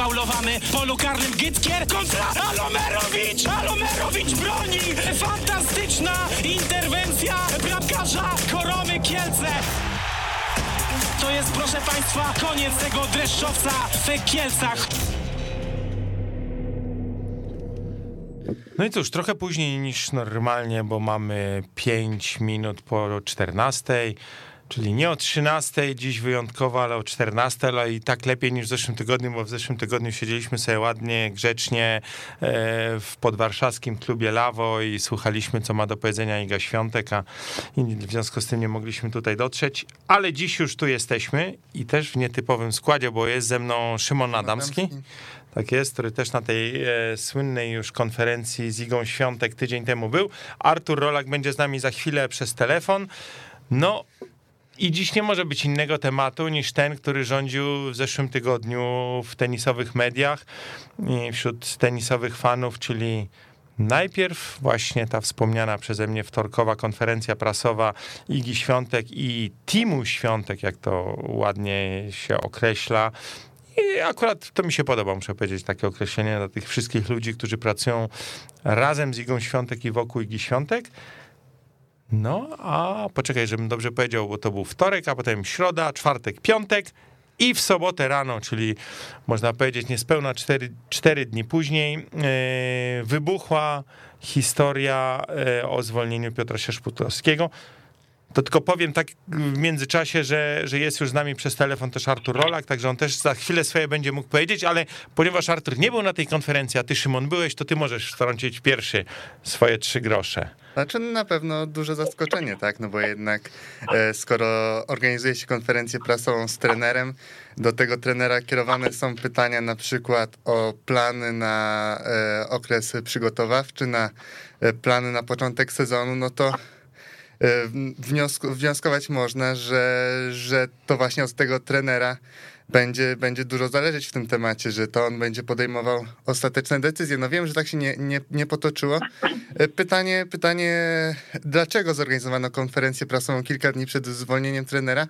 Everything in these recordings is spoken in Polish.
faulowany polu karnym Gytkier kontra Alomerowicz! Alomerowicz broni! Fantastyczna interwencja bramkarza Koromy Kielce! To jest, proszę Państwa, koniec tego dreszczowca w Kielcach. No i cóż, trochę później niż normalnie, bo mamy 5 minut po 14, czyli nie o 13, dziś wyjątkowo, ale o 14, ale i tak lepiej niż w zeszłym tygodniu, bo w zeszłym tygodniu siedzieliśmy sobie ładnie, grzecznie e, w podwarszawskim klubie Lawo i słuchaliśmy, co ma do powiedzenia Iga Świątek, a w związku z tym nie mogliśmy tutaj dotrzeć, ale dziś już tu jesteśmy i też w nietypowym składzie, bo jest ze mną Szymon Adamski. Tak jest, który też na tej e, słynnej już konferencji z Igą Świątek tydzień temu był. Artur Rolak będzie z nami za chwilę przez telefon. No i dziś nie może być innego tematu niż ten, który rządził w zeszłym tygodniu w tenisowych mediach wśród tenisowych fanów, czyli Najpierw właśnie ta wspomniana przeze mnie wtorkowa konferencja prasowa Igi Świątek i Timu Świątek, jak to ładnie się określa, i akurat to mi się podoba, muszę powiedzieć, takie określenie dla tych wszystkich ludzi, którzy pracują razem z Igą Świątek i wokół Igi Świątek. No, a poczekaj, żebym dobrze powiedział, bo to był wtorek, a potem środa, czwartek, piątek i w sobotę rano, czyli można powiedzieć niespełna cztery, cztery dni później, yy, wybuchła historia yy, o zwolnieniu Piotra Sierzputowskiego. To tylko powiem tak w międzyczasie, że, że jest już z nami przez telefon też Artur Rolak, także on też za chwilę swoje będzie mógł powiedzieć, ale ponieważ Artur nie był na tej konferencji, a ty Szymon byłeś, to ty możesz wtrącić pierwszy swoje trzy grosze. Znaczy na pewno duże zaskoczenie, tak, no bo jednak e, skoro organizuje się konferencję prasową z trenerem, do tego trenera kierowane są pytania na przykład o plany na e, okres przygotowawczy, na e, plany na początek sezonu, no to wnioskować można, że, że to właśnie od tego trenera będzie, będzie dużo zależeć w tym temacie, że to on będzie podejmował ostateczne decyzje. No wiem, że tak się nie, nie, nie potoczyło. E, pytanie, pytanie, dlaczego zorganizowano konferencję prasową kilka dni przed zwolnieniem trenera?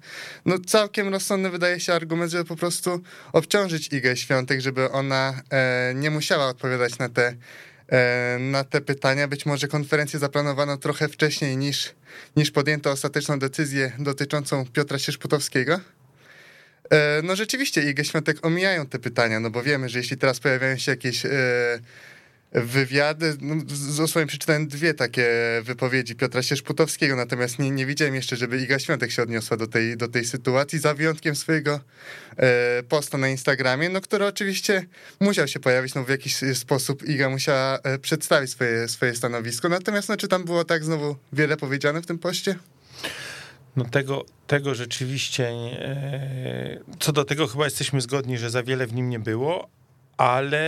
No całkiem rozsądny wydaje się argument, żeby po prostu obciążyć Igę Świątek, żeby ona e, nie musiała odpowiadać na te e, na te pytania. Być może konferencję zaplanowano trochę wcześniej niż, niż podjęto ostateczną decyzję dotyczącą Piotra Sierzputowskiego. E, no rzeczywiście Igę Świątek omijają te pytania, no bo wiemy, że jeśli teraz pojawiają się jakieś e, wywiady, no, z swoim przeczytałem dwie takie wypowiedzi Piotra Sierzputowskiego, natomiast nie, nie widziałem jeszcze, żeby Iga Świątek się odniosła do tej, do tej sytuacji, za wyjątkiem swojego e, posta na Instagramie, no który oczywiście musiał się pojawić, no w jakiś sposób Iga musiała przedstawić swoje, swoje stanowisko, natomiast no, czy tam było tak znowu wiele powiedziane w tym poście? No tego, tego rzeczywiście, e, co do tego chyba jesteśmy zgodni, że za wiele w nim nie było, ale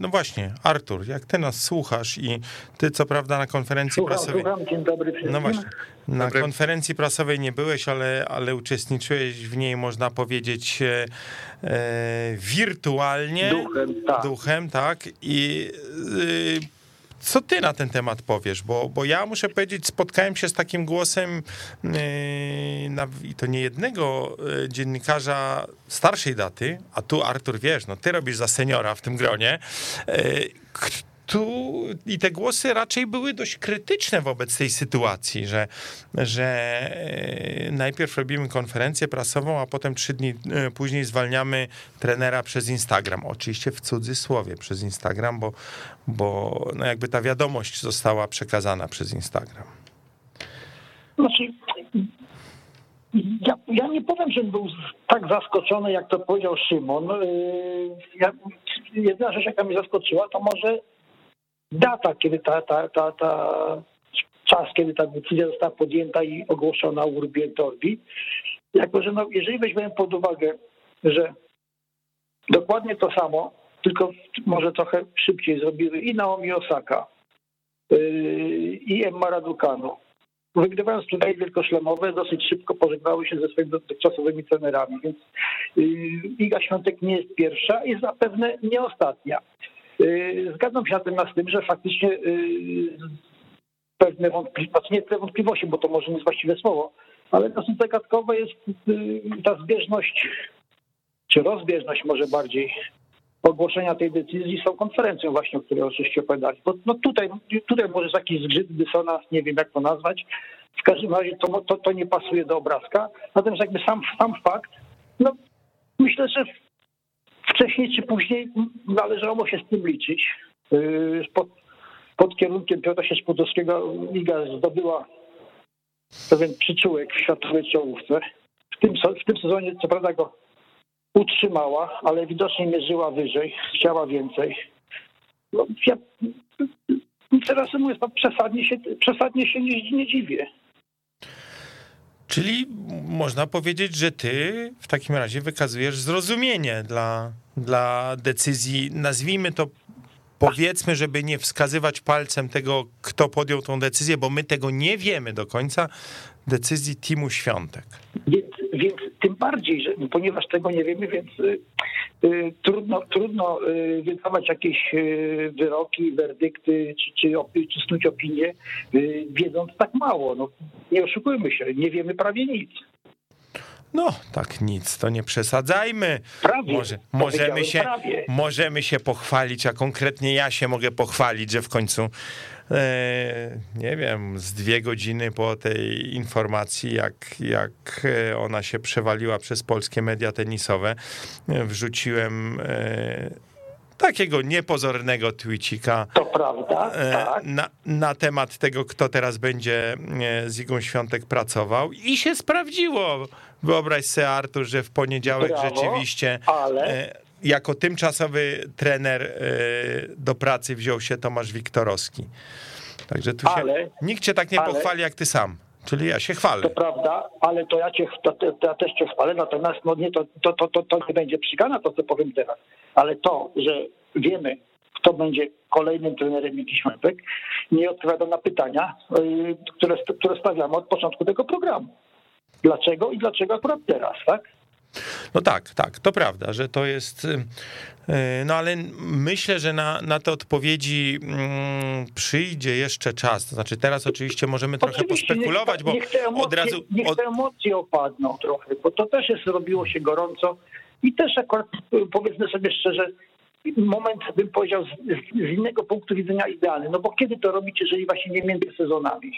no właśnie, Artur, jak ty nas słuchasz i ty co prawda na konferencji słucham, prasowej... Słucham, dzień dobry wszystkim. No właśnie, na Dobry. konferencji prasowej nie byłeś, ale, ale uczestniczyłeś w niej, można powiedzieć, e, e wirtualnie. Duchem, tak. Duchem, tak. I e, co ty na ten temat powiesz? Bo, bo ja muszę powiedzieć, spotkałem się z takim głosem yy, i to nie jednego yy, dziennikarza starszej daty, a tu Artur, wiesz, no ty robisz za seniora w tym gronie, yy, tu i te głosy raczej były dość krytyczne wobec tej sytuacji, że, że e, najpierw robimy konferencję prasową, a potem trzy dni e, później zwalniamy trenera przez Instagram. Oczywiście w cudzysłowie przez Instagram, bo, bo no jakby ta wiadomość została przekazana przez Instagram. Znaczy, ja, ja nie powiem, że był tak zaskoczony, jak to powiedział Szymon. Yy, ja, jedna rzecz, jaka mnie zaskoczyła, to może data, kiedy ta, ta, ta, ta czas, kiedy ta decyzja została podjęta i ogłoszona urbi et orbi. Jako, że no, jeżeli weźmiemy pod uwagę, że dokładnie to samo, tylko może trochę szybciej zrobiły i Naomi Osaka, yy, i Emma Raducanu, wygrywając turnieje wielkoszlemowe, dosyć szybko pożegnały się ze swoimi dotychczasowymi trenerami, więc yy, Iga Świątek nie jest pierwsza i zapewne nie ostatnia. Y, zgadzam się natomiast z tym, że faktycznie y, pewne wątpliwości, znaczy nie te wątpliwości, bo to może nie jest właściwe słowo, ale dosyć zagadkowa jest y, ta zbieżność, czy rozbieżność może bardziej ogłoszenia tej decyzji tą konferencją właśnie, o której oczywiście opowiadali. Bo no tutaj, tutaj może jakiś zgrzyt, dysonans, nie wiem jak to nazwać. W każdym razie to, to, to nie pasuje do obrazka. Natomiast jakby sam, sam fakt, no myślę, że wcześniej czy później należało się z tym liczyć. Yy, pod, pod kierunkiem Piotra Siespodowskiego Liga zdobyła pewien przyczółek w światowej czołówce. W tym, w tym sezonie co prawda go utrzymała, ale widocznie mierzyła wyżej, chciała więcej. No, ja teraz mówiąc, no, przesadnie się, przesadnie się nie, nie dziwię. Czyli można powiedzieć, że ty w takim razie wykazujesz zrozumienie dla, dla decyzji, nazwijmy to powiedzmy, żeby nie wskazywać palcem tego, kto podjął tą decyzję, bo my tego nie wiemy do końca, decyzji Timu Świątek. Więc, tym bardziej, że, ponieważ tego nie wiemy, więc y, y, trudno, trudno y, wydawać jakieś y, wyroki, werdykty czy, czy, czy snuć opinie, y, wiedząc tak mało. No, nie oszukujmy się, nie wiemy prawie nic. No, tak nic, to nie przesadzajmy. Prawie, Może, możemy, się, prawie. możemy się pochwalić, a konkretnie ja się mogę pochwalić, że w końcu, nie wiem, z dwie godziny po tej informacji, jak, jak e, ona się przewaliła przez polskie media tenisowe, e, wrzuciłem e, takiego niepozornego tweetika To prawda, e, tak. na, na temat tego, kto teraz będzie e, z Igą Świątek pracował i się sprawdziło. Wyobraź sobie, Artur, że w poniedziałek Brawo, rzeczywiście ale- e, jako tymczasowy trener e, do pracy wziął się Tomasz Wiktorowski. Także tu się, Ale- nikt cię tak nie ale- pochwali jak ty sam. Czyli ja się chwalę. To prawda, ale to ja, cię, to, to, ja też cię chwalę, natomiast no nie, to, to, to, to, to nie będzie przygana to, co powiem teraz. Ale to, że wiemy, kto będzie kolejnym trenerem Miki Świątek, nie odpowiada na pytania, yy, które, które stawiamy od początku tego programu. Dlaczego i dlaczego akurat teraz, tak? No tak, tak, to prawda, że to jest. y, No ale myślę, że na, na te odpowiedzi mm, przyjdzie jeszcze czas. To znaczy, teraz oczywiście możemy trochę Oczywiście, pospekulować, niech, bo niech te emocje, od razu. Niech Od, te emocje opadną trochę, bo to też jest, robiło się gorąco i też akurat y, powiedzmy sobie szczerze, moment bym powiedział z, z, z innego punktu widzenia idealny, no bo kiedy to robić, jeżeli właśnie nie między sezonami?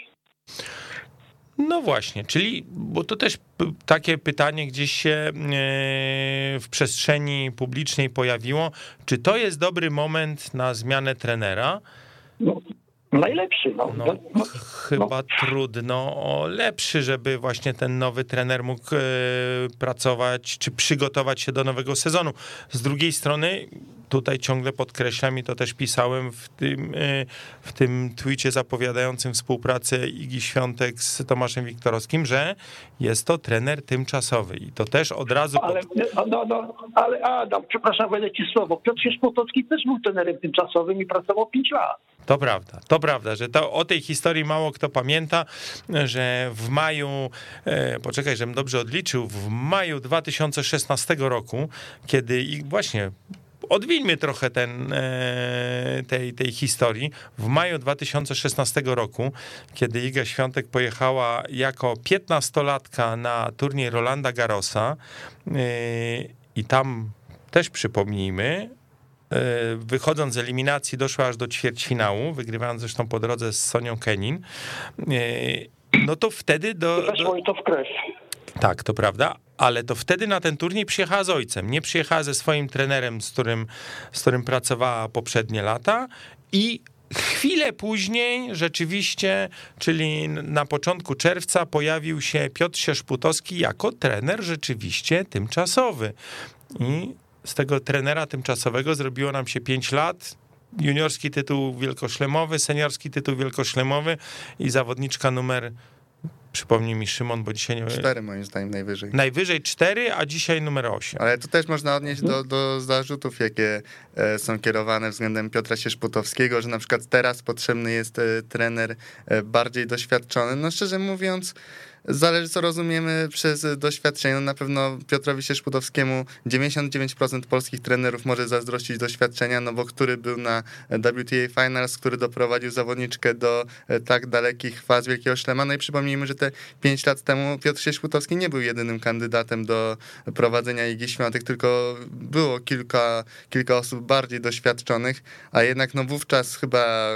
No właśnie, czyli, bo to też takie pytanie gdzieś się e, w przestrzeni publicznej pojawiło. Czy to jest dobry moment na zmianę trenera? No, najlepszy, no. No, no, no, chyba trudno o lepszy, żeby właśnie ten nowy trener mógł e, pracować, czy przygotować się do nowego sezonu. Z drugiej strony, tutaj ciągle podkreślam i to też pisałem w tym, e, w tym tweetie zapowiadającym współpracę Igi Świątek z Tomaszem Wiktorowskim, że jest to trener tymczasowy i to też od razu... ale, pod... no, no, no, ale Adam, przepraszam, wejdę ci słowo. Piotr Szyszpotowski też był trenerem tymczasowym i pracował 5 lat. To prawda, to prawda, że to o tej historii mało kto pamięta, że w maju, e, poczekaj, żebym dobrze odliczył, w maju 2016 roku, kiedy i właśnie odwilmy trochę ten, e, tej, tej historii. W maju 2016 roku, kiedy Iga Świątek pojechała jako 15-latka na turniej Rolanda Garrosa e, i tam też przypomnijmy, wychodząc z eliminacji doszła aż do ćwierćfinału, wygrywając zresztą po drodze z Sonią Kenin, e, no to wtedy do, do, i to w krew. tak, to prawda, ale to wtedy na ten turniej przyjechała z ojcem. Nie przyjechała ze swoim trenerem, z którym, z którym pracowała poprzednie lata i Chwilę później rzeczywiście, czyli na początku czerwca, pojawił się Piotr Sierzputowski jako trener rzeczywiście tymczasowy. I z tego trenera tymczasowego zrobiło nam się 5 lat. Juniorski tytuł wielkoszlemowy, seniorski tytuł wielkoszlemowy i zawodniczka numer Przypomnij mi Szymon, bo dzisiaj nie Cztery moim zdaniem najwyżej. Najwyżej 4, a dzisiaj numer 8. Ale to też można odnieść do, do zarzutów, jakie e, są kierowane względem Piotra Sierzputowskiego, że na przykład teraz potrzebny jest e, trener e, bardziej doświadczony. No szczerze mówiąc, Zależy, co rozumiemy przez doświadczenie. No na pewno Piotrowi Sierzpudowskiemu 99% polskich trenerów może zazdrościć doświadczenia, no bo który był na WTA Finals, który doprowadził zawodniczkę do e, tak dalekich faz Wielkiego Szlema. No i przypomnijmy, że te 5 lat temu Piotr Sierzpudowski nie był jedynym kandydatem do prowadzenia Igi Świątek, tylko było kilka, kilka osób bardziej doświadczonych, a jednak no wówczas chyba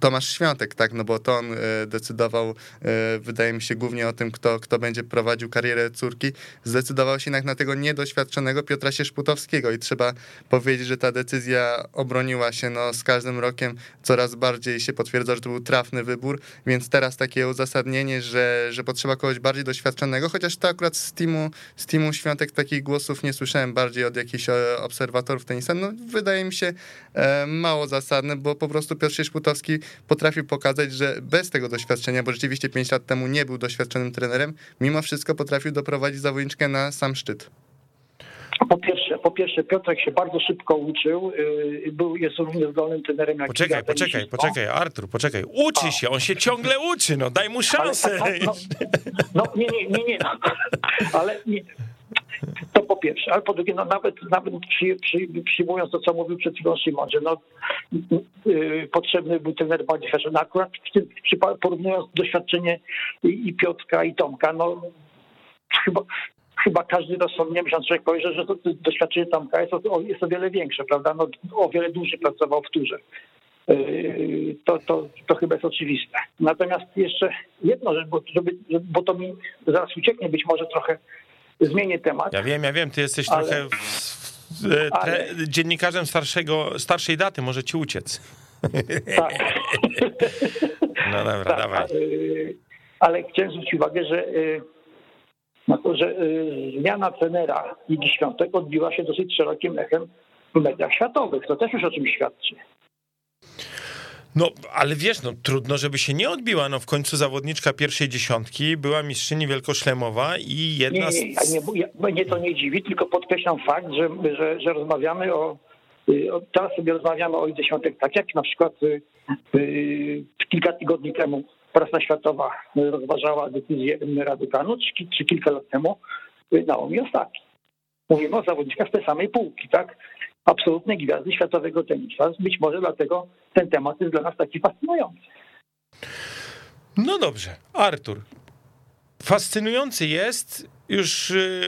Tomasz Świątek, tak, no bo to on e, decydował, e, wydaje mi się, głównie o tym, kto, kto będzie prowadził karierę córki, zdecydował się jednak na tego niedoświadczonego Piotra Sierzputowskiego i trzeba powiedzieć, że ta decyzja obroniła się no, z każdym rokiem, coraz bardziej się potwierdza, że to był trafny wybór, więc teraz takie uzasadnienie, że, że potrzeba kogoś bardziej doświadczonego, chociaż to akurat z teamu, z teamu Świątek takich głosów nie słyszałem, bardziej od jakichś e, obserwatorów tenisa, no wydaje mi się mało zasadne, bo po prostu Piotr Sierzputowski potrafił pokazać, że bez tego doświadczenia, bo rzeczywiście 5 lat temu nie był doświadczonym trenerem, mimo wszystko potrafił doprowadzić zawodniczkę na sam szczyt. Po pierwsze, po pierwsze, Piotrek się bardzo szybko uczył, yy, był, jest równie zdolnym trenerem jak Poczekaj, poczekaj, poczekaj, Artur, poczekaj. Uczy się, on się ciągle uczy, no daj mu szansę. Ale, no, no nie, nie, nie, nie, no, ale nie. To po pierwsze, ale po drugie, no nawet, nawet przy, przy, przyjmując to, co mówił przed chwilą Szymon, że no, yy, potrzebny był trener doświadczony. No akurat w tym, przypa- porównując doświadczenie i, i Piotrka i Tomka, no chyba, chyba każdy rozsądnie myśląc człowiek powie, że, że to doświadczenie Tomka jest o, jest o wiele większe, prawda? No, o wiele dłużej pracował w turze. Yy, To, to, to chyba jest oczywiste. Natomiast jeszcze jedno, że, bo, żeby, bo to mi zaraz ucieknie, być może trochę zmienię temat. Ja wiem, ja wiem, ty jesteś Ale- trochę tre, Ale- dziennikarzem starszego, starszej daty, może ci uciec. Tak. No dobra, Tak, dawaj. yy, ale chciałem zwrócić uwagę, że, na to, że yy, zmiana trenera Ligi Świątek odbiła się dosyć szerokim echem w mediach światowych. To też już o czymś świadczy. No, ale wiesz, no trudno, żeby się nie odbiła. No w końcu zawodniczka pierwszej dziesiątki była mistrzyni wielkoszlemowa i Nie, jedna nie, ja nie, ja, mnie to nie dziwi, tylko podkreślam fakt, że, że, że rozmawiamy o. Teraz sobie rozmawiamy o Lidze Świątek, tak jak na przykład y, y, kilka tygodni temu prasa światowa rozważała decyzję Raducanu, czy, czy kilka lat temu y, Naomi Osaki. Mówimy o zawodniczkach z tej samej półki, tak? Absolutne gwiazdy światowego tenisa. Być może dlatego ten temat jest dla nas taki fascynujący. No dobrze, Artur. Fascynujący jest. Już y,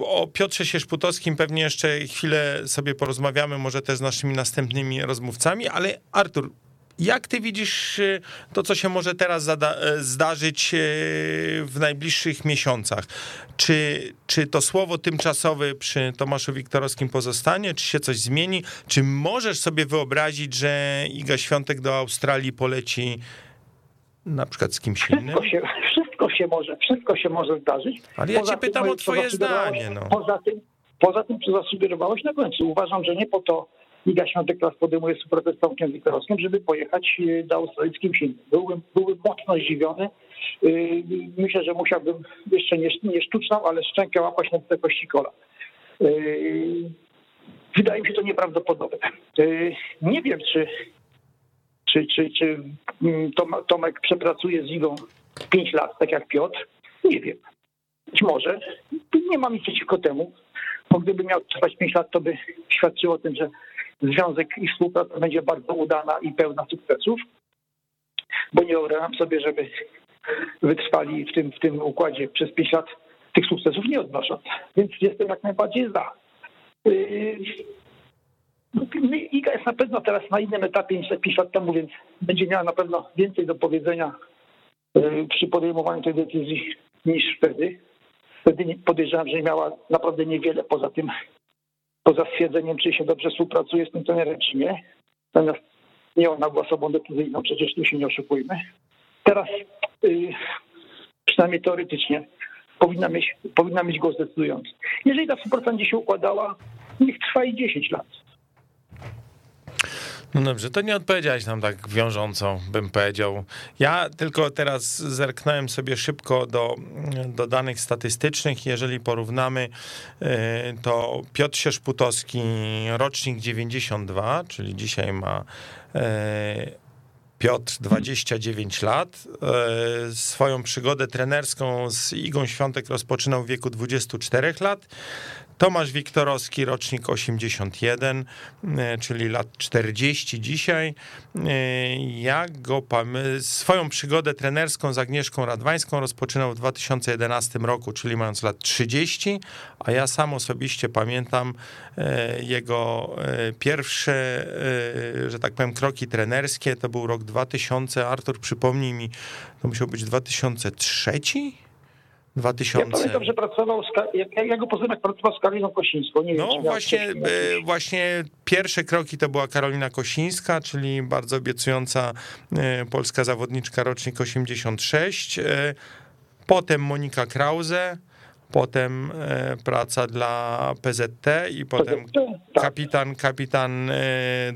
o Piotrze Sierzputowskim pewnie jeszcze chwilę sobie porozmawiamy, może też z naszymi następnymi rozmówcami, ale Artur, jak ty widzisz y, to, co się może teraz e, zdarzyć y, w najbliższych miesiącach? Czy, czy to słowo tymczasowe przy Tomaszu Wiktorowskim pozostanie, czy się coś zmieni? Czy możesz sobie wyobrazić, że Iga Świątek do Australii poleci na przykład z kimś innym? Wszystko się, wszystko się może, wszystko się może zdarzyć. Ale ja cię tym, pytam o co twoje zdanie, no. Poza tym, poza tym, co zasugerowałeś na końcu, uważam, że nie po to Liga Świątek teraz podejmuje współpracę z Tomkiem Wikorowskim, żeby pojechać e, do Australii z kimś innym. Byłbym, byłbym mocno zdziwiony. E, Myślę, że musiałbym jeszcze nie, nie sztuczną, ale szczękę łapać na wysokości kola. E, Wydaje mi się to nieprawdopodobne. E, Nie wiem, czy czy, czy, czy mm, Tom, Tomek przepracuje z Igą 5 lat, tak jak Piotr? Nie wiem. Być może. Nie mam nic przeciwko temu, bo gdyby miał trwać 5 lat, to by świadczyło o tym, że związek i współpraca będzie bardzo udana i pełna sukcesów, bo nie wyobrażam sobie, żeby wytrwali w tym, w tym układzie przez 5 lat tych sukcesów nie odnosząc. Więc jestem jak najbardziej za. Yy, Iga jest na pewno teraz na innym etapie niż te 5 lat temu, więc będzie miała na pewno więcej do powiedzenia y, przy podejmowaniu tej decyzji niż wtedy. Wtedy podejrzewam, że miała naprawdę niewiele poza tym, poza stwierdzeniem, czy się dobrze współpracuje z tym trenerem, czy nie. Natomiast nie ona była osobą decyzyjną, przecież tu się nie oszukujmy. Teraz, y, przynajmniej teoretycznie, powinna mieć, powinna mieć głos decydujący. Jeżeli ta współpraca będzie się układała, niech trwa i 10 lat. No dobrze, to nie odpowiedziałeś nam tak wiążąco, bym powiedział. Ja tylko teraz zerknąłem sobie szybko do, do danych statystycznych. Jeżeli porównamy, y, to Piotr Sierzputowski, rocznik 92, czyli dzisiaj ma y, Piotr 29 lat. E, swoją przygodę trenerską z Igą Świątek rozpoczynał w wieku 24 lat. Tomasz Wiktorowski, rocznik 81, e, czyli lat 40 dzisiaj. E, ja go swoją przygodę trenerską z Agnieszką Radwańską rozpoczynał w 2011 roku, czyli mając lat 30, a ja sam osobiście pamiętam e, jego pierwsze, że tak powiem, kroki trenerskie. To był rok 2000. Artur, przypomnij mi, to musiał być 2003? 2000. Ja pamiętam, że pracował, z, ja go poznałem, jak pracował z Karoliną Kosińską. Nie no wiem, właśnie, e, właśnie pierwsze kroki to była Karolina Kosińska, czyli bardzo obiecująca e, polska zawodniczka rocznik 86. E, potem Monika Krause, potem praca dla PZT i potem tak. kapitan, kapitan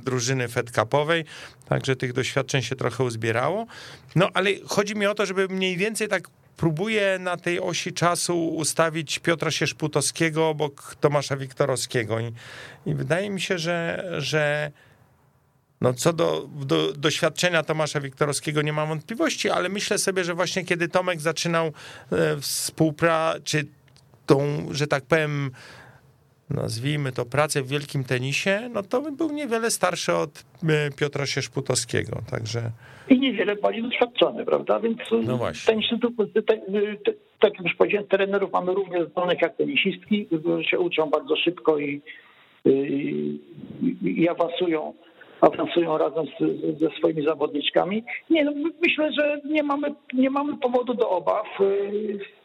drużyny Fed Cupowej. Także tych doświadczeń się trochę uzbierało. No ale chodzi mi o to, żeby mniej więcej tak próbuje na tej osi czasu ustawić Piotra Sierzputowskiego obok Tomasza Wiktorowskiego. I, i wydaje mi się, że, że no co do, do doświadczenia Tomasza Wiktorowskiego nie mam wątpliwości, ale myślę sobie, że właśnie kiedy Tomek zaczynał e, współpracę, czy tą, że tak powiem, nazwijmy to pracę w wielkim tenisie, no to był niewiele starszy od e, Piotra Sierzputowskiego, także i niewiele bardziej doświadczony, prawda? Więc no właśnie. ten instytut, tak jak już powiedziałem, trenerów mamy równie zdolnych jak tenisistki, się uczą bardzo szybko i, i, i awansują awansują razem z, ze swoimi zawodniczkami. Nie, no myślę, że nie mamy, nie mamy powodu do obaw,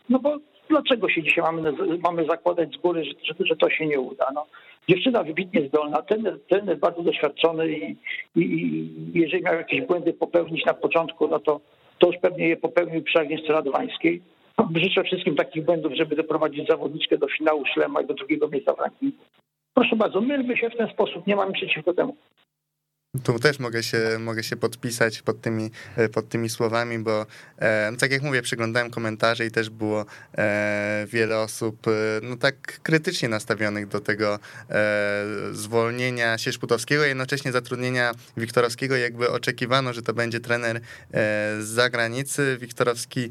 no bo dlaczego się dzisiaj mamy, mamy zakładać z góry, że, że, to się nie uda? No, dziewczyna wybitnie zdolna, ten, jest bardzo doświadczony i, i, i, jeżeli miał jakieś błędy popełnić na początku, no to, to już pewnie je popełnił przy Agnieszce Radwańskiej. Życzę wszystkim takich błędów, żeby doprowadzić zawodniczkę do finału szlema i do drugiego miejsca w rankingu. Proszę bardzo, mylmy się w ten sposób, nie mamy przeciwko temu. Tu też mogę się, mogę się podpisać pod tymi, e, pod tymi słowami, bo e, no tak jak mówię, przeglądałem komentarze i też było e, wiele osób no tak krytycznie nastawionych do tego zwolnienia Sierzputowskiego, jednocześnie zatrudnienia Wiktorowskiego. Jakby oczekiwano, że to będzie trener z zagranicy. Wiktorowski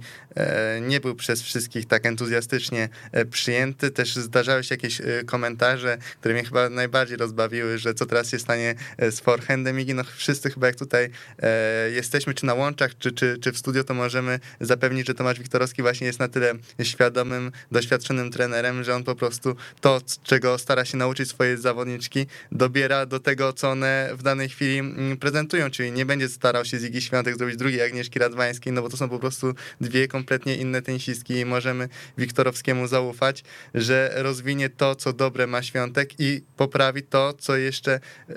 nie był przez wszystkich tak entuzjastycznie przyjęty. Też zdarzały się jakieś komentarze, które mnie chyba najbardziej rozbawiły, że co teraz się stanie z forehandem Migi, no wszyscy chyba jak tutaj e, jesteśmy, czy na łączach, czy, czy, czy w studio, to możemy zapewnić, że Tomasz Wiktorowski właśnie jest na tyle świadomym, doświadczonym trenerem, że on po prostu to, czego stara się nauczyć swoje zawodniczki, dobiera do tego, co one w danej chwili mm, prezentują, czyli nie będzie starał się z Igi Świątek zrobić drugiej Agnieszki Radwańskiej, no bo to są po prostu dwie kompletnie inne tenisistki i możemy Wiktorowskiemu zaufać, że rozwinie to, co dobre ma Świątek i poprawi to, co jeszcze e,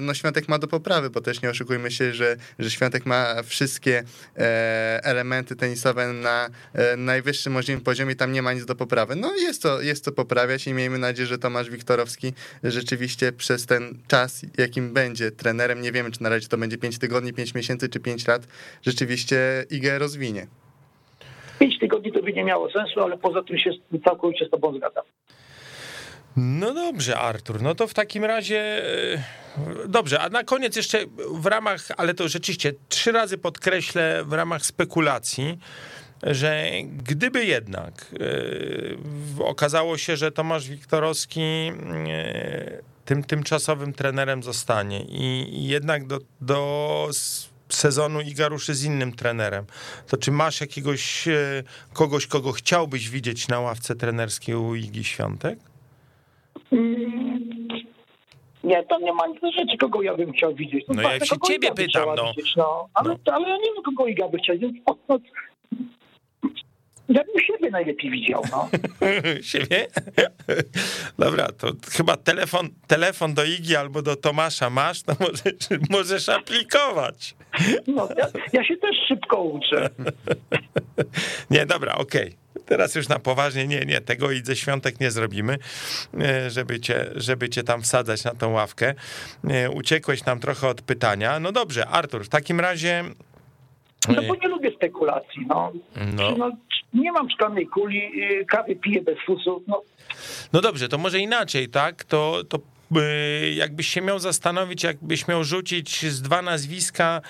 no Świątek ma do poprawy, bo też nie oszukujmy się, że, że Świątek ma wszystkie e, elementy tenisowe na e, najwyższym możliwym poziomie, tam nie ma nic do poprawy. No jest to, jest to poprawiać i miejmy nadzieję, że Tomasz Wiktorowski rzeczywiście przez ten czas, jakim będzie trenerem, nie wiemy, czy na razie to będzie 5 tygodni, 5 miesięcy, czy 5 lat, rzeczywiście IG rozwinie. 5 tygodni to by nie miało sensu, ale poza tym się całkowicie z tobą zgadzam. No dobrze, Artur, no to w takim razie e, dobrze, a na koniec jeszcze w ramach, ale to rzeczywiście trzy razy podkreślę w ramach spekulacji, że gdyby jednak e, okazało się, że Tomasz Wiktorowski e, tym tymczasowym trenerem zostanie i jednak do, do sezonu Iga ruszy z innym trenerem, to czy masz jakiegoś kogoś, kogo chciałbyś widzieć na ławce trenerskiej u Igi Świątek? Mm, nie, to nie ma nic rzeczy, kogo ja bym chciał widzieć. No, no jak się ciebie pytam, no. Widzieć, no. Ale, no. ale ja nie wiem, kogo Iga by chciał widzieć. Ja bym siebie najlepiej widział, no. siebie? Dobra, to chyba telefon, telefon do Igi albo do Tomasza masz, to możesz, możesz aplikować. No, ja, ja się też szybko uczę. Nie, dobra, okej. Okay teraz już na poważnie, nie, nie, tego i ze świątek nie zrobimy, e, żeby cię, żeby cię tam wsadzać na tą ławkę. E, uciekłeś nam trochę od pytania. No dobrze, Artur, w takim razie... No bo nie lubię spekulacji, no. no. no nie mam szklanej kuli, kawy piję bez fusów, no. No dobrze, to może inaczej, tak? To, to jakbyś się miał zastanowić, jakbyś miał rzucić z dwa nazwiska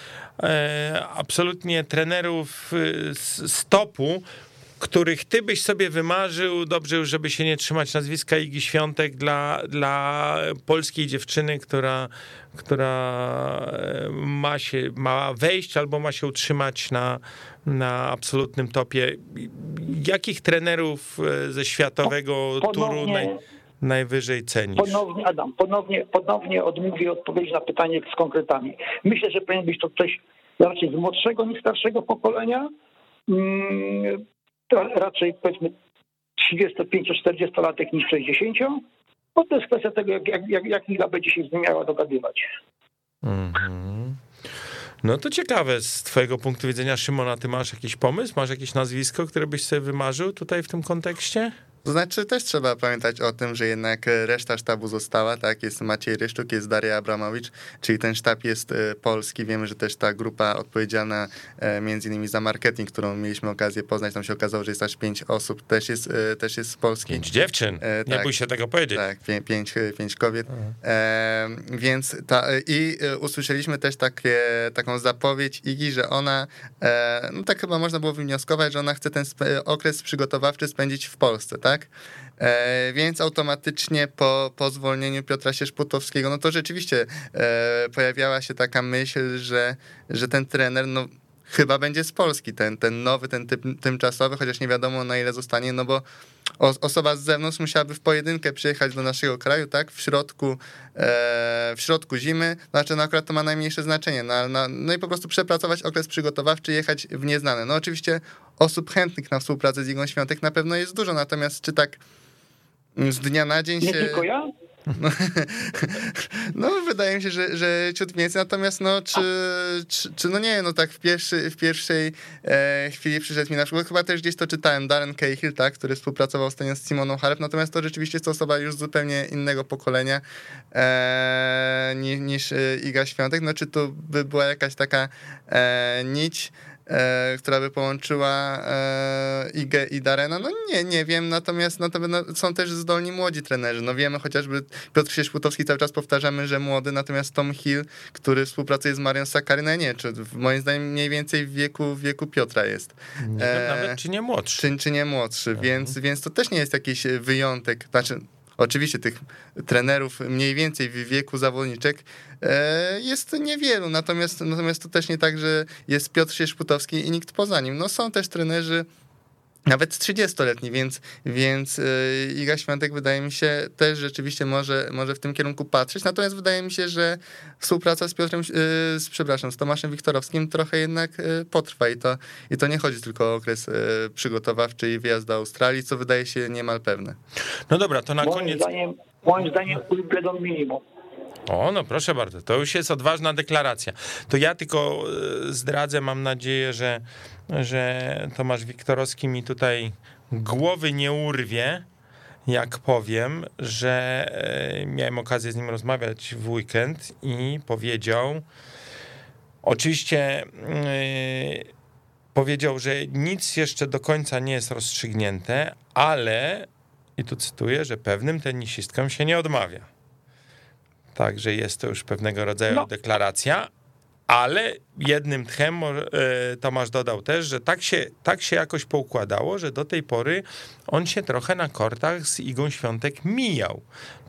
e, absolutnie trenerów z topu, których ty byś sobie wymarzył, dobrze już, żeby się nie trzymać nazwiska Igi Świątek dla, dla polskiej dziewczyny, która, która e, ma się, ma wejść albo ma się utrzymać na, na absolutnym topie. Jakich trenerów e, ze światowego turu naj, najwyżej cenisz? Ponownie, Adam, ponownie, ponownie odmówię odpowiedź na pytanie z konkretami. Myślę, że powinien być to ktoś raczej z młodszego niż starszego pokolenia. Raczej powiedzmy 35-40-latek niż 60, bo to jest kwestia tego, jak, jak, jak liga będzie się z nim miała dogadywać. Mm -hmm. No to ciekawe, z twojego punktu widzenia, Szymona, ty masz jakiś pomysł? Masz jakieś nazwisko, które byś sobie wymarzył tutaj w tym kontekście? To znaczy też trzeba pamiętać o tym, że jednak reszta sztabu została, tak? Jest Maciej Ryszczuk, jest Daria Abramowicz, czyli ten sztab jest e, polski. Wiemy, że też ta grupa odpowiedzialna e, między innymi za marketing, którą mieliśmy okazję poznać, tam się okazało, że jest aż pięć osób, też jest, e, też jest z Polski. Pięć dziewczyn, e, tak, nie bój się tego powiedzieć. Tak, pięć, pięć kobiet. E, więc ta, i usłyszeliśmy też takie, taką zapowiedź Igi, że ona, e, no tak chyba można było wywnioskować, że ona chce ten okres przygotowawczy spędzić w Polsce, tak? Tak? E, więc automatycznie po, po zwolnieniu Piotra Sierzputowskiego, no to rzeczywiście e, pojawiała się taka myśl, że, że ten trener, no chyba będzie z Polski, ten, ten nowy, ten typ, tymczasowy, chociaż nie wiadomo na ile zostanie, no bo osoba z zewnątrz musiałaby w pojedynkę przyjechać do naszego kraju, tak, w środku, e, w środku zimy, znaczy no akurat to ma najmniejsze znaczenie, no, no, no i po prostu przepracować okres przygotowawczy, jechać w nieznane. No oczywiście osób chętnych na współpracę z Igą Świątek na pewno jest dużo, natomiast czy tak z dnia na dzień się... Nie tylko ja? No, no, wydaje mi się, że, że ciut więcej, natomiast no, czy, czy, czy, no nie, no tak w, pierwszy, w pierwszej e, chwili przyszedł mi na przykład, chyba też gdzieś to czytałem, Darren Cahill, tak, który współpracował z z Simoną Halep, natomiast to rzeczywiście jest to osoba już zupełnie innego pokolenia e, niż, niż e, Iga Świątek, no czy to by była jakaś taka e, nić, e, która by połączyła e, Igę i Darena? No nie, nie wiem, natomiast, natomiast no, są też zdolni młodzi trenerzy. No wiemy chociażby, Piotr Sieśputowski cały czas powtarzamy, że młody, natomiast Tom Hill, który współpracuje z Marią Sakary, no nie, czy moim zdaniem mniej więcej w wieku, w wieku Piotra jest. Nie e, nawet czy nie młodszy. Czy, czy nie młodszy, mhm. więc, więc to też nie jest jakiś wyjątek. Znaczy, Oczywiście tych trenerów mniej więcej w wieku zawodniczek e, jest niewielu, natomiast, natomiast to też nie tak, że jest Piotr Sierzputowski i nikt poza nim. No są też trenerzy nawet 30-letni, więc, więc e, Iga Świątek wydaje mi się też rzeczywiście może, może w tym kierunku patrzeć, natomiast wydaje mi się, że współpraca z Piotrem, e, z, przepraszam, z Tomaszem Wiktorowskim trochę jednak potrwa i to, i to nie chodzi tylko o okres przygotowawczy i wyjazd do Australii, co wydaje się niemal pewne. No dobra, to na moim koniec... Zdaniem, moim zdaniem będą minimum. O, no proszę bardzo, to już jest odważna deklaracja. To ja tylko e, zdradzę, mam nadzieję, że, że Tomasz Wiktorowski mi tutaj głowy nie urwie, jak powiem, że e, miałem okazję z nim rozmawiać w weekend i powiedział, oczywiście yy, powiedział, że nic jeszcze do końca nie jest rozstrzygnięte, ale, i tu cytuję, że pewnym tenisistkom się nie odmawia. Także jest to już pewnego rodzaju no. deklaracja, ale jednym tchem e, Tomasz dodał też, że tak się, tak się jakoś poukładało, że do tej pory on się trochę na kortach z Igą Świątek mijał.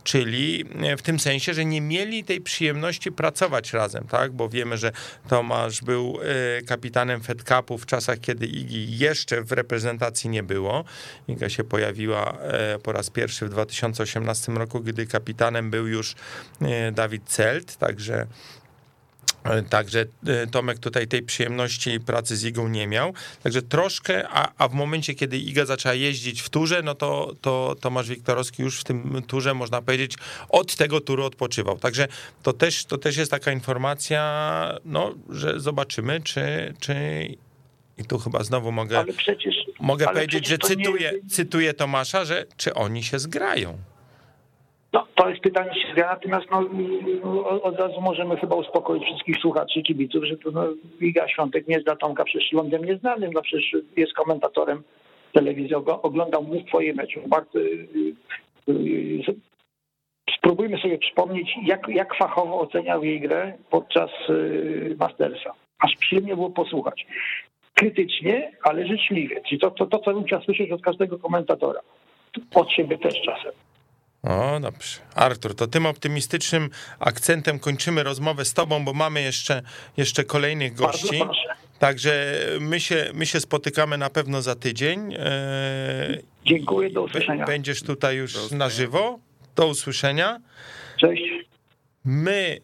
Czyli w tym sensie, że nie mieli tej przyjemności pracować razem, tak? Bo wiemy, że Tomasz był e, kapitanem Fed Cupu w czasach, kiedy Igi jeszcze w reprezentacji nie było. Iga się pojawiła e, po raz pierwszy w 2018 roku, gdy kapitanem był już Dawid Celt, także E, także e, Tomek tutaj tej przyjemności pracy z Igą nie miał. Także troszkę, a, a w momencie, kiedy Iga zaczęła jeździć w turze, no to, to Tomasz Wiktorowski już w tym turze, można powiedzieć, od tego turu odpoczywał. Także to też, to też jest taka informacja, no, że zobaczymy, czy, czy i tu chyba znowu mogę, przecież, mogę powiedzieć, że cytuję, nie... cytuję Tomasza, że czy oni się zgrają. No, to jest pytanie się natomiast no, od razu możemy chyba uspokoić wszystkich słuchaczy kibiców, że to no, Iga Świątek nie zna Tomka przecież lądem nieznanym, no przecież jest komentatorem telewizji, oglądał mnóstwo jej meczów. Bardzo, y, y, spróbujmy sobie przypomnieć, jak, jak fachowo oceniał jej grę podczas y, Mastersa. Aż przyjemnie było posłuchać. Krytycznie, ale życzliwie. Czyli to, to, to co bym chciał słyszeć od każdego komentatora. Od siebie też czasem. O, dobrze. Artur, to tym optymistycznym akcentem kończymy rozmowę z tobą, bo mamy jeszcze, jeszcze kolejnych gości. Także my się, my się spotykamy na pewno za tydzień. E, Dziękuję, do usłyszenia. Będziesz tutaj już na żywo. Do usłyszenia. Cześć. My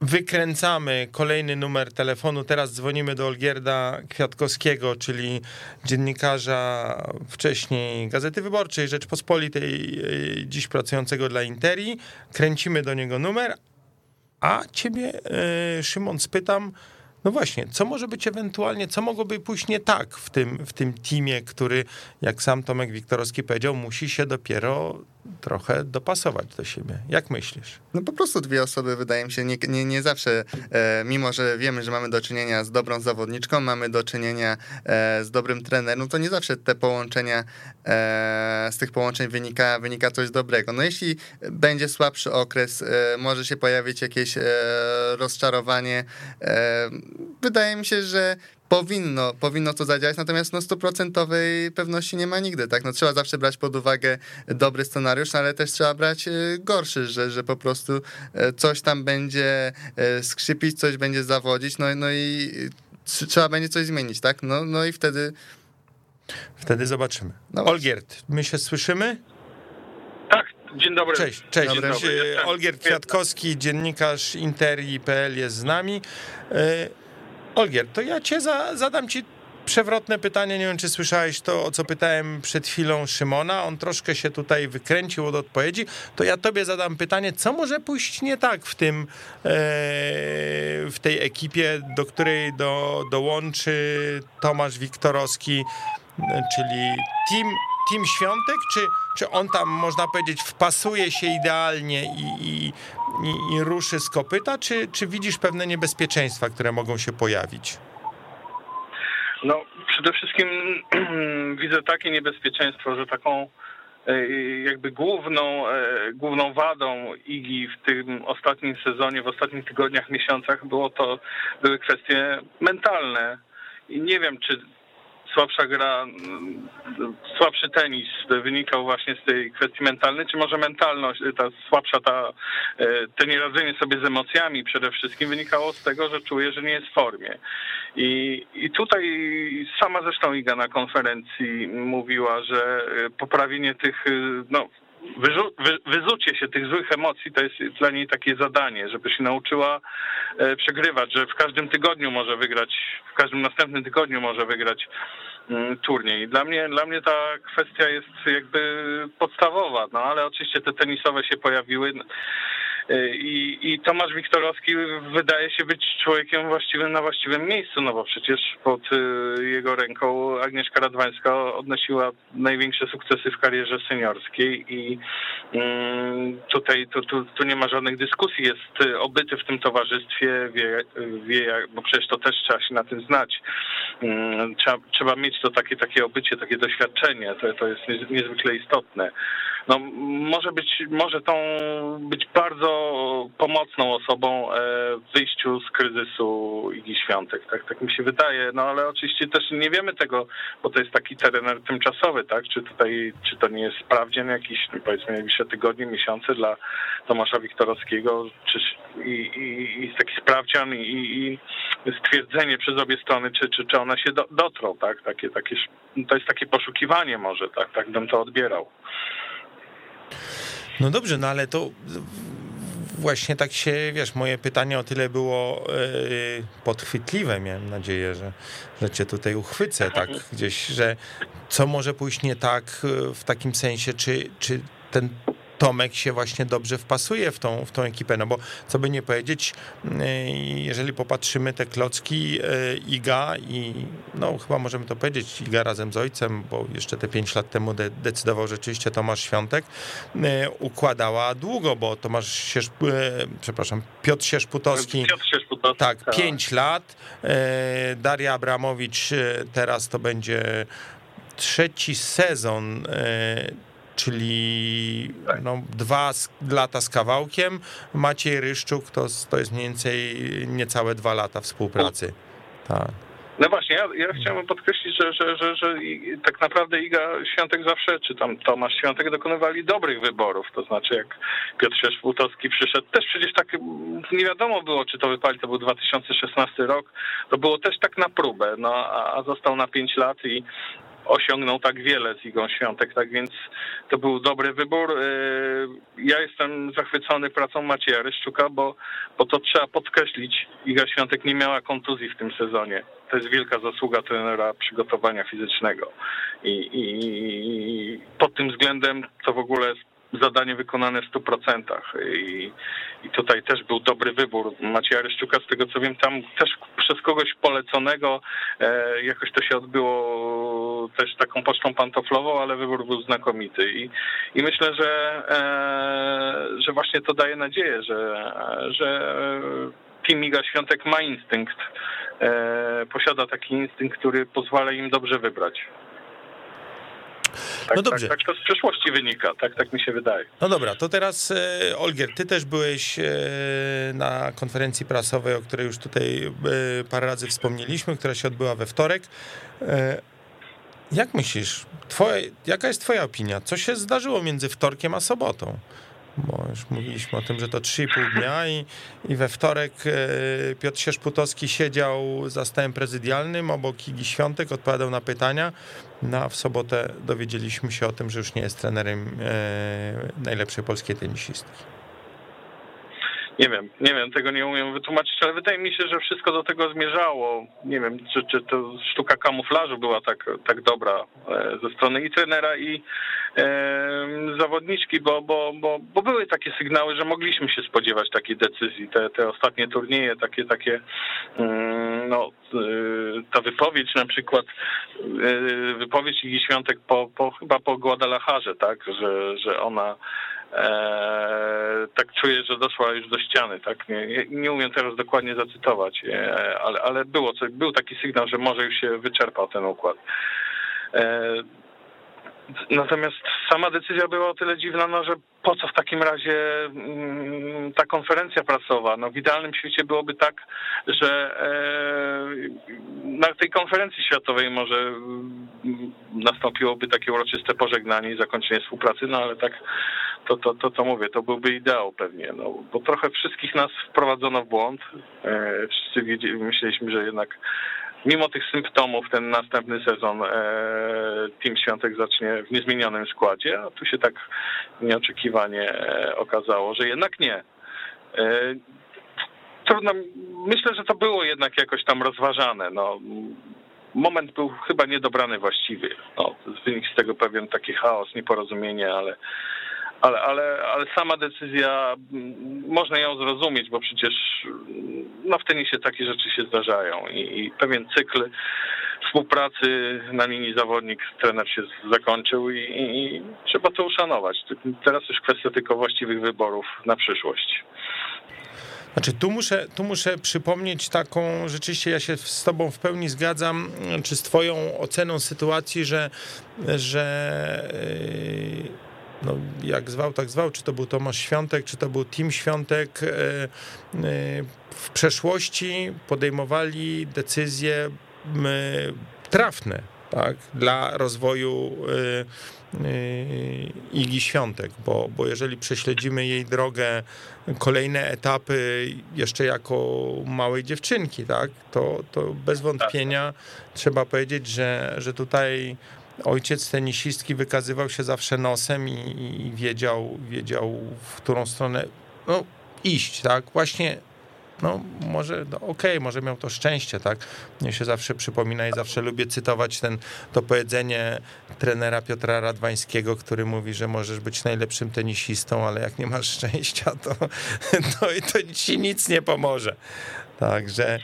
wykręcamy kolejny numer telefonu. Teraz dzwonimy do Olgierda Kwiatkowskiego, czyli dziennikarza wcześniej Gazety Wyborczej Rzeczpospolitej, e, dziś pracującego dla Interi. Kręcimy do niego numer, a ciebie, e, Szymon, spytam, no właśnie, co może być ewentualnie, co mogłoby pójść nie tak w tym, w tym teamie, który, jak sam Tomek Wiktorowski powiedział, musi się dopiero trochę dopasować do siebie. Jak myślisz? No po prostu dwie osoby, wydaje mi się, nie, nie, nie zawsze, e, mimo że wiemy, że mamy do czynienia z dobrą zawodniczką, mamy do czynienia e, z dobrym trenerem, no to nie zawsze te połączenia, e, z tych połączeń wynika, wynika coś dobrego. No jeśli będzie słabszy okres, e, może się pojawić jakieś e, rozczarowanie. Wydaje mi się, że powinno, powinno to zadziałać, natomiast no stuprocentowej pewności nie ma nigdy, tak? No trzeba zawsze brać pod uwagę dobry scenariusz, no ale też trzeba brać e, gorszy, że, że po prostu e, coś tam będzie e, skrzypić, coś będzie zawodzić, no, no i trzeba będzie coś zmienić, tak? No, no i wtedy... Wtedy zobaczymy. No Olgierd, my się słyszymy? Tak, dzień dobry. Cześć, cześć. Dobry. Olgierd Kwiatkowski, dziennikarz Interi.pl jest z nami. Olgier, to ja cię za, zadam ci przewrotne pytanie. Nie wiem, czy słyszałeś to, o co pytałem przed chwilą Szymona. On troszkę się tutaj wykręcił od odpowiedzi. To ja tobie zadam pytanie, co może pójść nie tak w tym, e, w tej ekipie, do której do, dołączy Tomasz Wiktorowski, czyli team, team Świątek, czy, czy on tam, można powiedzieć, wpasuje się idealnie i, i, i, i ruszy z kopyta, czy, czy widzisz pewne niebezpieczeństwa, które mogą się pojawić? No, przede wszystkim widzę takie niebezpieczeństwo, że taką e, jakby główną, e, główną wadą IGI w tym ostatnim sezonie, w ostatnich tygodniach, miesiącach było to, były kwestie mentalne. I nie wiem, czy słabsza gra, słabszy tenis wynikał właśnie z tej kwestii mentalnej, czy może mentalność, ta słabsza, ta, e, to nieradzenie sobie z emocjami przede wszystkim wynikało z tego, że czuje, że nie jest w formie. I, i tutaj sama zresztą Iga na konferencji mówiła, że e, poprawienie tych, e, no, wyrzu, wy, wyzucie się tych złych emocji to jest dla niej takie zadanie, żeby się nauczyła e, przegrywać, że w każdym tygodniu może wygrać, w każdym następnym tygodniu może wygrać mm, turniej. Dla mnie, dla mnie ta kwestia jest jakby podstawowa, no ale oczywiście te tenisowe się pojawiły. I, I Tomasz Wiktorowski wydaje się być człowiekiem właściwym na właściwym miejscu, no bo przecież pod y, jego ręką Agnieszka Radwańska odnosiła największe sukcesy w karierze seniorskiej i mm, tutaj tu, tu, tu nie ma żadnych dyskusji, jest obyty w tym towarzystwie, wie, wie bo przecież to też trzeba się na tym znać. Mm, trzeba, trzeba mieć to takie, takie obycie, takie doświadczenie, to, to jest niezwykle istotne no, może być, może tą być bardzo pomocną osobą e, w wyjściu z kryzysu Igi Świątek, tak, tak mi się wydaje, no ale oczywiście też nie wiemy tego, bo to jest taki teren tymczasowy, tak, czy tutaj, czy to nie jest sprawdzian jakiś, powiedzmy, najbliższe tygodnie, miesiące dla Tomasza Wiktorowskiego, czy i, i, i taki sprawdzian i, i stwierdzenie przez obie strony, czy, czy, czy one się do, dotrą, tak, takie, takie, to jest takie poszukiwanie może, tak, tak bym to odbierał. No dobrze, no ale to właśnie tak się, wiesz, moje pytanie o tyle było yy, podchwytliwe. Miałem nadzieję, że, że cię tutaj uchwycę tak gdzieś, że co może pójść nie tak e, w takim sensie, czy, czy ten Tomek się właśnie dobrze wpasuje w tą, w tą ekipę, no bo co by nie powiedzieć, y, jeżeli popatrzymy te klocki y, Iga i no chyba możemy to powiedzieć, Iga razem z ojcem, bo jeszcze te 5 lat temu de decydował rzeczywiście Tomasz Świątek, y, układała długo, bo Tomasz Sierz, przepraszam, Piotr Sierzputowski, Piotr Sierzputowski tak, 5 tak. lat, Daria Abramowicz teraz to będzie trzeci sezon czyli no, dwa lata z kawałkiem. Maciej Ryszczuk to, to jest mniej więcej niecałe dwa lata współpracy. Tak. No właśnie, ja, ja chciałem podkreślić, że, że, że, że tak naprawdę Iga Świątek zawsze, czy tam Tomasz Świątek dokonywali dobrych wyborów. To znaczy, jak Piotr Szeszpłutowski przyszedł, też przecież tak nie wiadomo było, czy to wypali, to był 2016 rok. To było też tak na próbę, no a, a został na 5 lat i osiągnął tak wiele z Igą Świątek, tak więc to był dobry wybór. Y, ja jestem zachwycony pracą Macieja Ryszczuka, bo, bo to trzeba podkreślić. Iga Świątek nie miała kontuzji w tym sezonie. To jest wielka zasługa trenera przygotowania fizycznego. I, i, i pod tym względem to w ogóle zadanie wykonane w 100%. I, I tutaj też był dobry wybór Macieja Ryszczuka, z tego co wiem, tam też przez kogoś poleconego e, jakoś to się odbyło też taką pocztą pantoflową, ale wybór był znakomity. I, i myślę, że, e, że właśnie to daje nadzieję, że, że Team Iga Świątek ma instynkt, e, posiada taki instynkt, który pozwala im dobrze wybrać. Tak, no dobrze. Tak, tak, to z przeszłości wynika, tak, tak mi się wydaje. No dobra, to teraz e, Olgier, ty też byłeś e, na konferencji prasowej, o której już tutaj e, parę razy wspomnieliśmy, która się odbyła we wtorek. Jak myślisz, twoje, jaka jest twoja opinia? Co się zdarzyło między wtorkiem a sobotą? bo już mówiliśmy o tym, że to 3,5 dnia i, i we wtorek Piotr Sierzputowski siedział za stołem prezydialnym obok Igi Świątek, odpowiadał na pytania, no a w sobotę dowiedzieliśmy się o tym, że już nie jest trenerem e, najlepszej polskiej tenisistki. Nie wiem, nie wiem, tego nie umiem wytłumaczyć, ale wydaje mi się, że wszystko do tego zmierzało. Nie wiem, czy, czy to sztuka kamuflażu była tak, tak dobra e, ze strony i trenera, i e, zawodniczki, bo, bo, bo, bo były takie sygnały, że mogliśmy się spodziewać takiej decyzji. Te, te ostatnie turnieje, takie, takie, mm, no, e, ta wypowiedź na przykład, e, wypowiedź Igi Świątek po, po, chyba po Guadalajarze, tak, że, że ona tak czuję, że doszła już do ściany, tak? Nie, nie umiem teraz dokładnie zacytować, e, ale, ale było był taki sygnał, że może już się wyczerpał ten układ. E, natomiast sama decyzja była o tyle dziwna, no, że po co w takim razie mm, ta konferencja prasowa? No w idealnym świecie byłoby tak, że na tej konferencji światowej może mm, nastąpiłoby takie uroczyste pożegnanie i zakończenie współpracy, no ale tak to, to, to, to mówię, to byłby ideał pewnie, no, bo trochę wszystkich nas wprowadzono w błąd. E, wszyscy myśleliśmy, że jednak mimo tych symptomów ten następny sezon e, Team Świątek zacznie w niezmienionym składzie, a tu się tak nieoczekiwanie e, okazało, że jednak nie. Trudno, myślę, że to było jednak jakoś tam rozważane. No, moment był chyba niedobrany właściwie. No, wynik z tego pewien taki chaos, nieporozumienie, ale ale, ale, ale sama decyzja, mm, można ją zrozumieć, bo przecież mm, no w tenisie takie rzeczy się zdarzają i, i pewien cykl współpracy na linii zawodnik trener się zakończył i, i, i, trzeba to uszanować. Teraz już kwestia tylko właściwych wyborów na przyszłość. Znaczy, tu muszę, tu muszę przypomnieć taką, rzeczywiście ja się z tobą w pełni zgadzam, czy z twoją oceną sytuacji, że, że no, jak zwał, tak zwał, czy to był Tomasz Świątek, czy to był Tim Świątek, e, e, w przeszłości podejmowali decyzje trafne tak, dla rozwoju e, Igi Świątek, bo, bo jeżeli prześledzimy jej drogę, kolejne etapy jeszcze jako małej dziewczynki, tak, to, to bez wątpienia trzeba powiedzieć, że, że tutaj ojciec tenisistki wykazywał się zawsze nosem i, i wiedział, wiedział, w którą stronę no, iść, tak? Właśnie no może, no, okej, okay, może miał to szczęście, tak? Mnie się zawsze przypomina i zawsze lubię cytować ten, to powiedzenie trenera Piotra Radwańskiego, który mówi, że możesz być najlepszym tenisistą, ale jak nie masz szczęścia, to, to, to ci nic nie pomoże. Także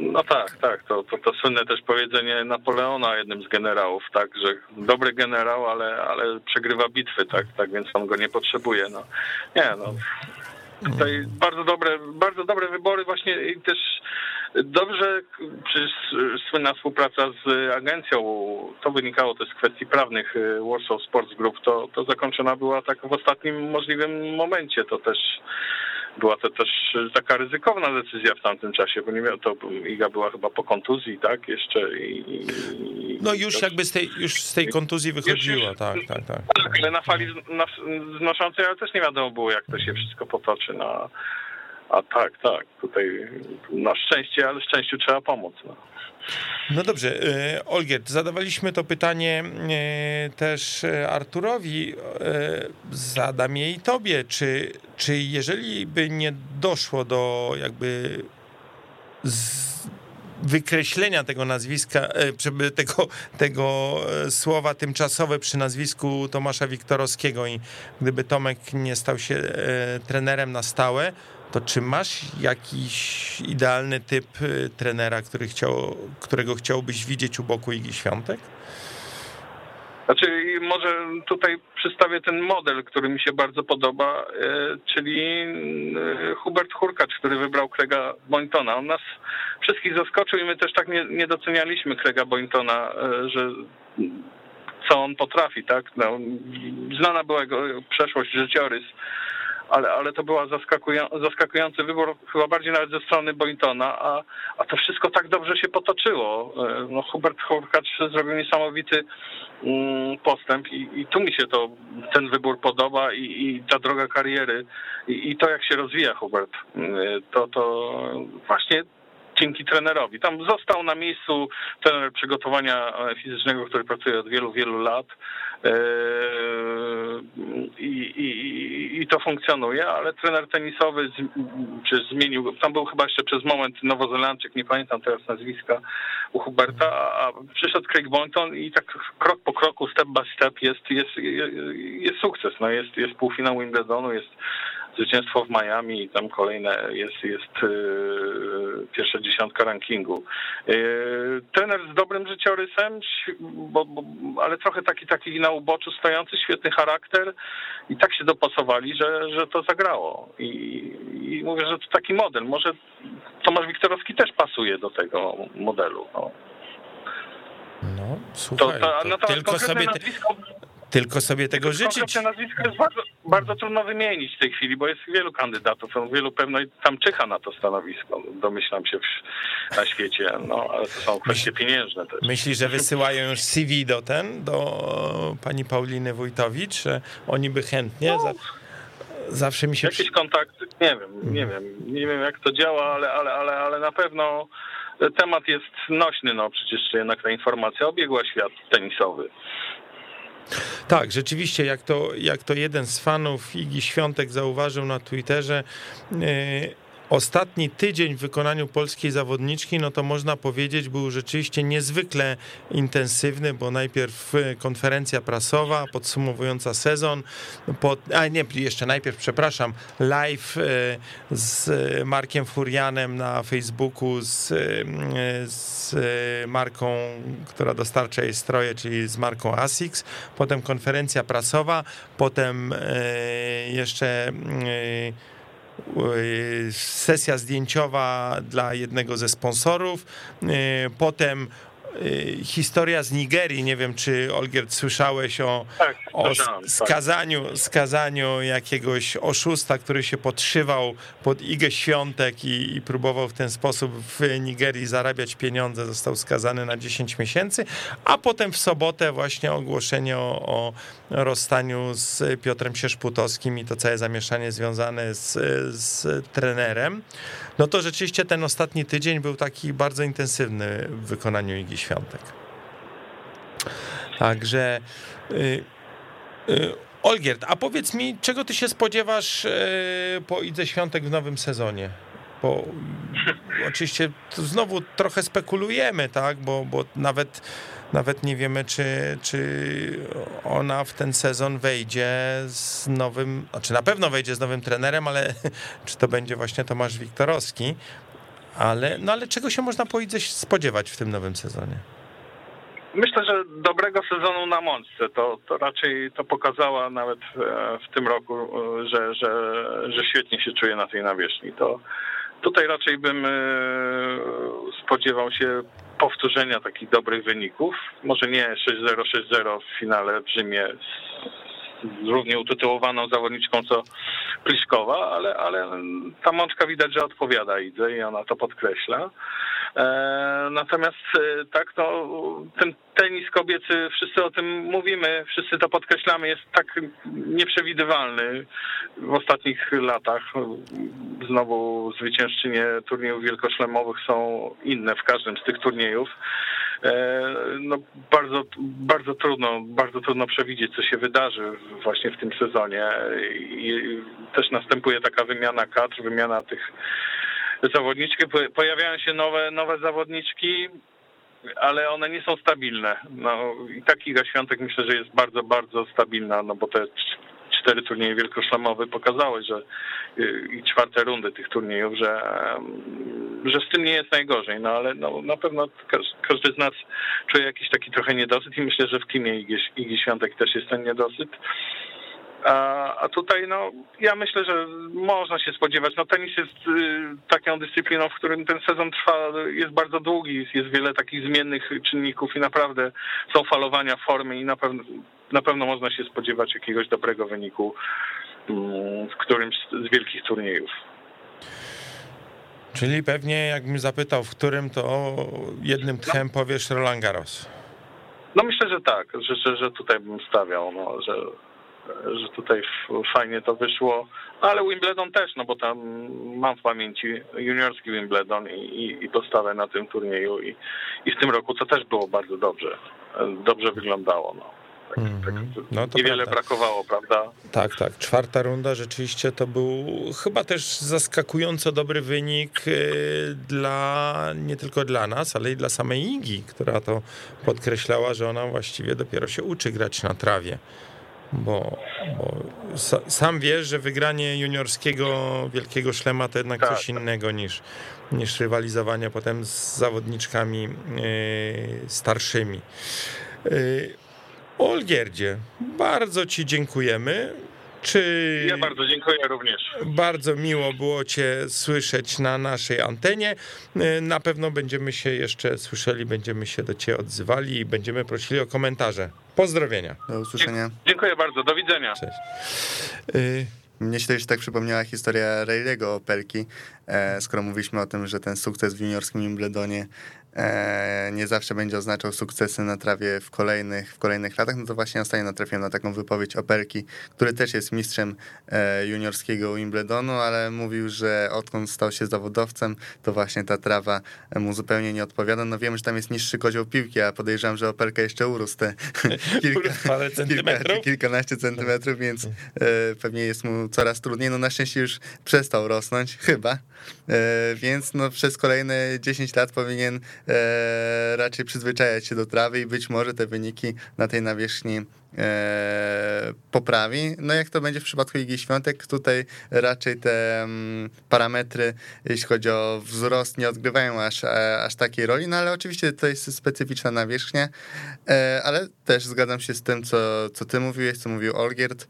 no tak, tak. To, to, to słynne też powiedzenie Napoleona, jednym z generałów, tak, że dobry generał, ale, ale przegrywa bitwy, tak, tak, więc on go nie potrzebuje. No. Nie, no. Tutaj bardzo dobre, bardzo dobre wybory właśnie i też dobrze, przecież słynna współpraca z agencją, to wynikało też z kwestii prawnych Warsaw Sports Group, to, to zakończona była tak w ostatnim możliwym momencie. To też była to też taka ryzykowna decyzja w tamtym czasie, bo nie miał, to Iga była chyba po kontuzji, tak, jeszcze i... no już jakby z tej, już z tej kontuzji wychodziła, już, tak, tak, tak. Tak, ale na fali znoszącej, ale też nie wiadomo było, jak to się wszystko potoczy na... A tak, tak, tutaj na szczęście, ale szczęściu trzeba pomóc. No. No dobrze, e, Olgierd, zadawaliśmy to pytanie e, też Arturowi, e, zadam je i tobie, czy, czy jeżeli by nie doszło do jakby wykreślenia tego nazwiska, tego, tego słowa tymczasowe przy nazwisku Tomasza Wiktorowskiego i gdyby Tomek nie stał się trenerem na stałe, to czy masz jakiś idealny typ y, trenera, który chciał, którego chciałbyś widzieć u boku Igi Świątek? Znaczy, może tutaj przedstawię ten model, który mi się bardzo podoba, y, czyli y, Hubert Hurkacz, który wybrał Krega Bointona. On nas wszystkich zaskoczył i my też tak nie, nie docenialiśmy Krega Bointona, że co on potrafi, tak? No, znana była jego przeszłość, życiorys ale, ale to była zaskakujący wybór, chyba bardziej nawet ze strony Boyntona, a, a to wszystko tak dobrze się potoczyło. E, no, Hubert Hurkacz zrobił niesamowity mm, postęp i, i tu mi się to, ten wybór podoba i, i ta droga kariery i, i to, jak się rozwija Hubert, e, to, to właśnie dzięki trenerowi. Tam został na miejscu trener przygotowania fizycznego, który pracuje od wielu, wielu lat. Yy, I, i, i to funkcjonuje, ale trener tenisowy czy zmienił, tam był chyba jeszcze przez moment Nowozelandczyk, nie pamiętam teraz nazwiska u Huberta, a przyszedł Craig Boynton i tak krok po kroku, step by step jest, jest, jest, jest sukces. No jest, jest półfinał Wimbledonu, jest zwycięstwo w Miami i tam kolejne jest, jest yy, pierwsza dziesiątka rankingu. Yy, trener z dobrym życiorysem, bo, bo, ale trochę taki taki na uboczu stojący, świetny charakter i tak się dopasowali, że, że to zagrało. I, I mówię, że to taki model. Może Tomasz Wiktorowski też pasuje do tego modelu. No. No, słuchaj, to, to, to tylko sobie... Te... Tylko sobie tego życzyć. nazwisko jest bardzo, bardzo trudno wymienić w tej chwili, bo jest wielu kandydatów, wielu pewno tam czyha na to stanowisko, domyślam się w, na świecie, no ale to są kwestie pieniężne też. Myślisz, że wysyłają już CV do ten, do pani Pauliny Wójtowicz, że oni by chętnie... No. Za... Zawsze mi się... Jakieś kontakty, nie wiem, nie wiem, nie wiem jak to działa, ale, ale, ale, ale na pewno temat jest nośny, no przecież jednak ta informacja obiegła świat tenisowy. Tak, rzeczywiście, jak to, jak to jeden z fanów Igi Świątek zauważył na Twitterze, yy, Ostatni tydzień w wykonaniu polskiej zawodniczki, no to można powiedzieć, był rzeczywiście niezwykle intensywny, bo najpierw e, konferencja prasowa podsumowująca sezon, a nie, jeszcze najpierw, przepraszam, live e, z Markiem Furianem na Facebooku, z, e, z marką, która dostarcza jej stroje, czyli z marką ASICS, potem konferencja prasowa, potem jeszcze sesja zdjęciowa dla jednego ze sponsorów, potem Y, historia z Nigerii. Nie wiem, czy Olgierd słyszałeś o, tak, o skazaniu, skazaniu jakiegoś oszusta, który się podszywał pod Igę Świątek i, i, próbował w ten sposób w Nigerii zarabiać pieniądze. Został skazany na 10 miesięcy, a potem w sobotę właśnie ogłoszenie o, o rozstaniu z Piotrem Sierzputowskim i to całe zamieszanie związane z, z trenerem. No to rzeczywiście ten ostatni tydzień był taki bardzo intensywny w wykonaniu Igi Świątek. Także y, y, Olgierd, a powiedz mi, czego ty się spodziewasz y, po Idze Świątek w nowym sezonie? Bo oczywiście znowu trochę spekulujemy, tak? Bo, bo nawet, nawet nie wiemy, czy, czy ona w ten sezon wejdzie z nowym, znaczy na pewno wejdzie z nowym trenerem, ale czy to będzie właśnie Tomasz Wiktorowski, ale, no ale czego się można powiedzieć spodziewać w tym nowym sezonie? Myślę, że dobrego sezonu na Mączce. To, to raczej to pokazała nawet e, w tym roku, e, że, że, że świetnie się czuje na tej nawierzchni. To, Tutaj raczej bym e, spodziewał się powtórzenia takich dobrych wyników. Może nie 6-0, 6-0 w finale w Rzymie równie utytułowaną zawodniczką co Pliszkowa, ale, ale ta mączka widać, że odpowiada Idze i ona to podkreśla. E, natomiast e, tak, to ten tenis kobiecy, wszyscy o tym mówimy, wszyscy to podkreślamy, jest tak nieprzewidywalny w ostatnich latach. Znowu zwyciężczynie turniejów wielkoszlemowych są inne w każdym z tych turniejów. E, no bardzo, bardzo trudno, bardzo trudno przewidzieć, co się wydarzy właśnie w tym sezonie. I też następuje taka wymiana kadr, wymiana tych zawodniczki, pojawiają się nowe, nowe zawodniczki, ale one nie są stabilne. No i tak Świątek myślę, że jest bardzo, bardzo stabilna, no bo te cztery turnieje wielkoszlemowe pokazały, że y, i czwarte rundy tych turniejów, że, że z tym nie jest najgorzej, no ale no, na pewno każdy z nas czuje jakiś taki trochę niedosyt i myślę, że w teamie Igi Świątek też jest ten niedosyt. A, tutaj, no, ja myślę, że można się spodziewać. No, tenis jest y, taką dyscypliną, w którym ten sezon trwa, jest bardzo długi, jest wiele takich zmiennych czynników i naprawdę są falowania formy i na pewno, na pewno można się spodziewać jakiegoś dobrego wyniku mm, w którymś z wielkich turniejów. Czyli pewnie jakbym zapytał, w którym, to jednym tchem no. powiesz Roland Garros. No myślę, że tak, że, że, że tutaj bym stawiał, no, że że tutaj fajnie to wyszło, ale Wimbledon też, no bo tam mam w pamięci juniorski Wimbledon i, i, i postawę na tym turnieju i, i w tym roku to też było bardzo dobrze, dobrze wyglądało. No. Tak, -hmm. tak, no niewiele prawda. brakowało, prawda? Tak, tak. Czwarta runda rzeczywiście to był chyba też zaskakująco dobry wynik y, dla nie tylko dla nas, ale i dla samej Igi, która to podkreślała, że ona właściwie dopiero się uczy grać na trawie bo, bo sam wiesz, że wygranie juniorskiego wielkiego szlema to jednak tak. coś innego niż, niż rywalizowanie potem z zawodniczkami yy, starszymi. Yy, Olgierdzie, bardzo Ci dziękujemy. Czy ja bardzo dziękuję również. Bardzo miło było Cię słyszeć na naszej antenie. Na pewno będziemy się jeszcze słyszeli, będziemy się do Ciebie odzywali i będziemy prosili o komentarze. Pozdrowienia. Do usłyszenia. Dziękuję bardzo, do widzenia. Cześć. Y mnie się też tak przypomniała historia Rayleigho Opelki, e, skoro mówiliśmy o tym, że ten sukces w juniorskim Wimbledonie nie zawsze będzie oznaczał sukcesy na trawie w kolejnych, w kolejnych latach, no to właśnie ostatnio natrafiłem na taką wypowiedź Operki, który też jest mistrzem e, juniorskiego Wimbledonu, ale mówił, że odkąd stał się zawodowcem, to właśnie ta trawa mu zupełnie nie odpowiada. No wiem, że tam jest niższy kozioł piłki, a podejrzewam, że Operka jeszcze urósł te kilka, kilka, kilkanaście centymetrów, więc e, pewnie jest mu coraz trudniej. No na szczęście już przestał rosnąć, chyba, więc no przez kolejne 10 lat powinien e, raczej przyzwyczajać się do trawy i być może te wyniki na tej nawierzchni e, poprawi. No jak to będzie w przypadku Igi Świątek, tutaj raczej te um, parametry, jeśli chodzi o wzrost, nie odgrywają aż, e, aż takiej roli, no ale oczywiście to jest specyficzna nawierzchnia, ale też zgadzam się z tym, co, co ty mówiłeś, co mówił Olgierd,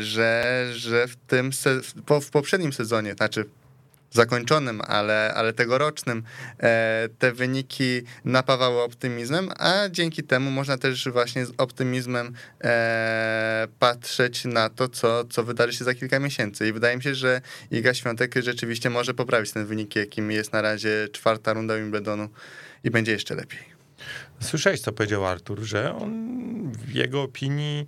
że, że w tym, po, w poprzednim sezonie, znaczy zakończonym, ale, ale tegorocznym e, te wyniki napawały optymizmem, a dzięki temu można też właśnie z optymizmem e, patrzeć na to, co, co wydarzy się za kilka miesięcy. I wydaje mi się, że Iga Świątek rzeczywiście może poprawić ten wynik, jakim jest na razie czwarta runda Wimbledonu i będzie jeszcze lepiej. Słyszałeś, co powiedział Artur, że on w jego opinii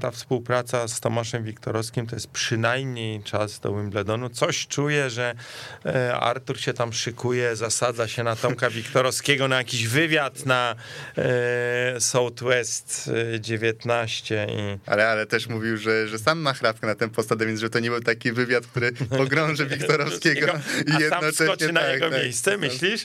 ta współpraca z Tomaszem Wiktorowskim to jest przynajmniej czas do Wimbledonu. Coś czuję, że e, Artur się tam szykuje, zasadza się na Tomka Wiktorowskiego na jakiś wywiad na e, Southwest 19. I... Ale, ale też mówił, że, że sam ma chrapkę na ten postadę, więc że to nie był taki wywiad, który pogrąży Wiktorowskiego i jednocześnie na tak, jego tak, miejsce, tak, myślisz?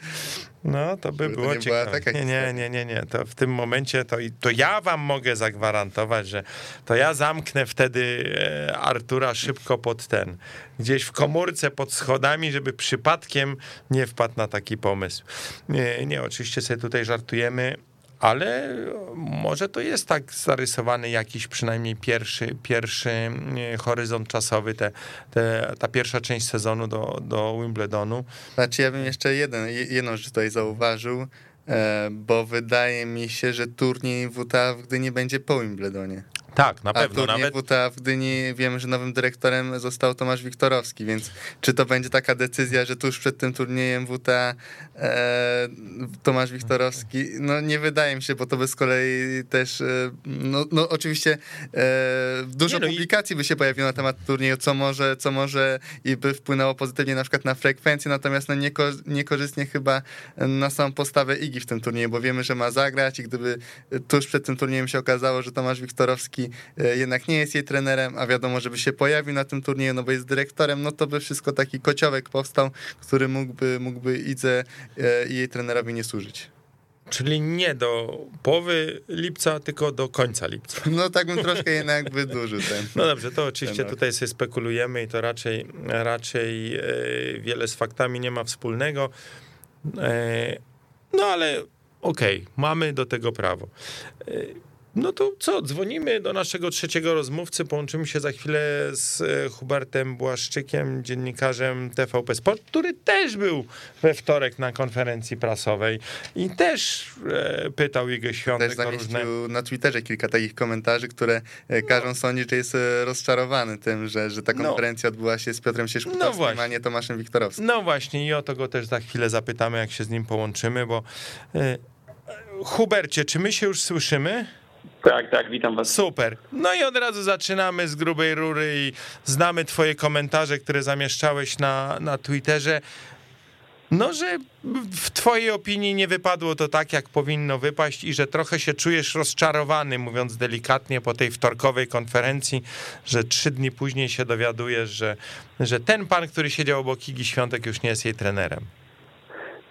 No, to by było to nie ciekawe. Nie, nie, nie, nie, nie. To w tym momencie to, to ja wam mogę zagwarantować, że to ja zamknę wtedy e, Artura szybko pod ten, gdzieś w komórce pod schodami, żeby przypadkiem nie wpadł na taki pomysł. Nie, nie oczywiście sobie tutaj żartujemy ale może to jest tak zarysowany jakiś przynajmniej pierwszy, pierwszy horyzont czasowy, te, te, ta pierwsza część sezonu do, do Wimbledonu. Znaczy ja bym jeszcze jeden, jedną rzecz tutaj zauważył, bo wydaje mi się, że turniej WTA w Gdyni będzie po Wimbledonie. Tak, na pewno. A nawet... WTA w Gdyni wiemy, że nowym dyrektorem został Tomasz Wiktorowski, więc czy to będzie taka decyzja, że tuż przed tym turniejem WTA e, Tomasz Wiktorowski, no nie wydaje mi się, bo to by z kolei też, e, no, no oczywiście e, dużo no publikacji i... by się pojawiło na temat turnieju, co może, co może i by wpłynęło pozytywnie na przykład na frekwencję, natomiast no nieko, niekorzystnie chyba na samą postawę Igi w tym turnieju, bo wiemy, że ma zagrać i gdyby tuż przed tym turniejem się okazało, że Tomasz Wiktorowski E, jednak nie jest jej trenerem, a wiadomo, żeby się pojawił na tym turnieju, no bo jest dyrektorem, no to by wszystko taki kociołek powstał, który mógłby, mógłby Idze e, i jej trenerowi nie służyć. Czyli nie do połowy lipca, tylko do końca lipca. No tak bym troszkę jednak wydłużył ten. No dobrze, to oczywiście tutaj sobie spekulujemy i to raczej, raczej e, wiele z faktami nie ma wspólnego. No ale okej, okay, mamy do tego prawo. No to co, dzwonimy do naszego trzeciego rozmówcy, połączymy się za chwilę z e, Hubertem Błaszczykiem, dziennikarzem TVP Sport, który też był we wtorek na konferencji prasowej i też e, pytał jego Świątek też o różne... na Twitterze kilka takich komentarzy, które e, każą no. sądzić, że jest rozczarowany tym, że, że ta no. konferencja no. odbyła się z Piotrem Sierzkutowskim, no a nie Tomaszem Wiktorowskim. No właśnie i o to go też za chwilę zapytamy, jak się z nim połączymy, bo Hubercie, czy my się już słyszymy? Tak, tak, witam was. Super. No i od razu zaczynamy z grubej rury i znamy twoje komentarze, które zamieszczałeś na, na Twitterze. No, że w twojej opinii nie wypadło to tak, jak powinno wypaść i że trochę się czujesz rozczarowany, mówiąc delikatnie, po tej wtorkowej konferencji, że trzy dni później się dowiadujesz, że, że ten pan, który siedział obok Igi Świątek już nie jest jej trenerem.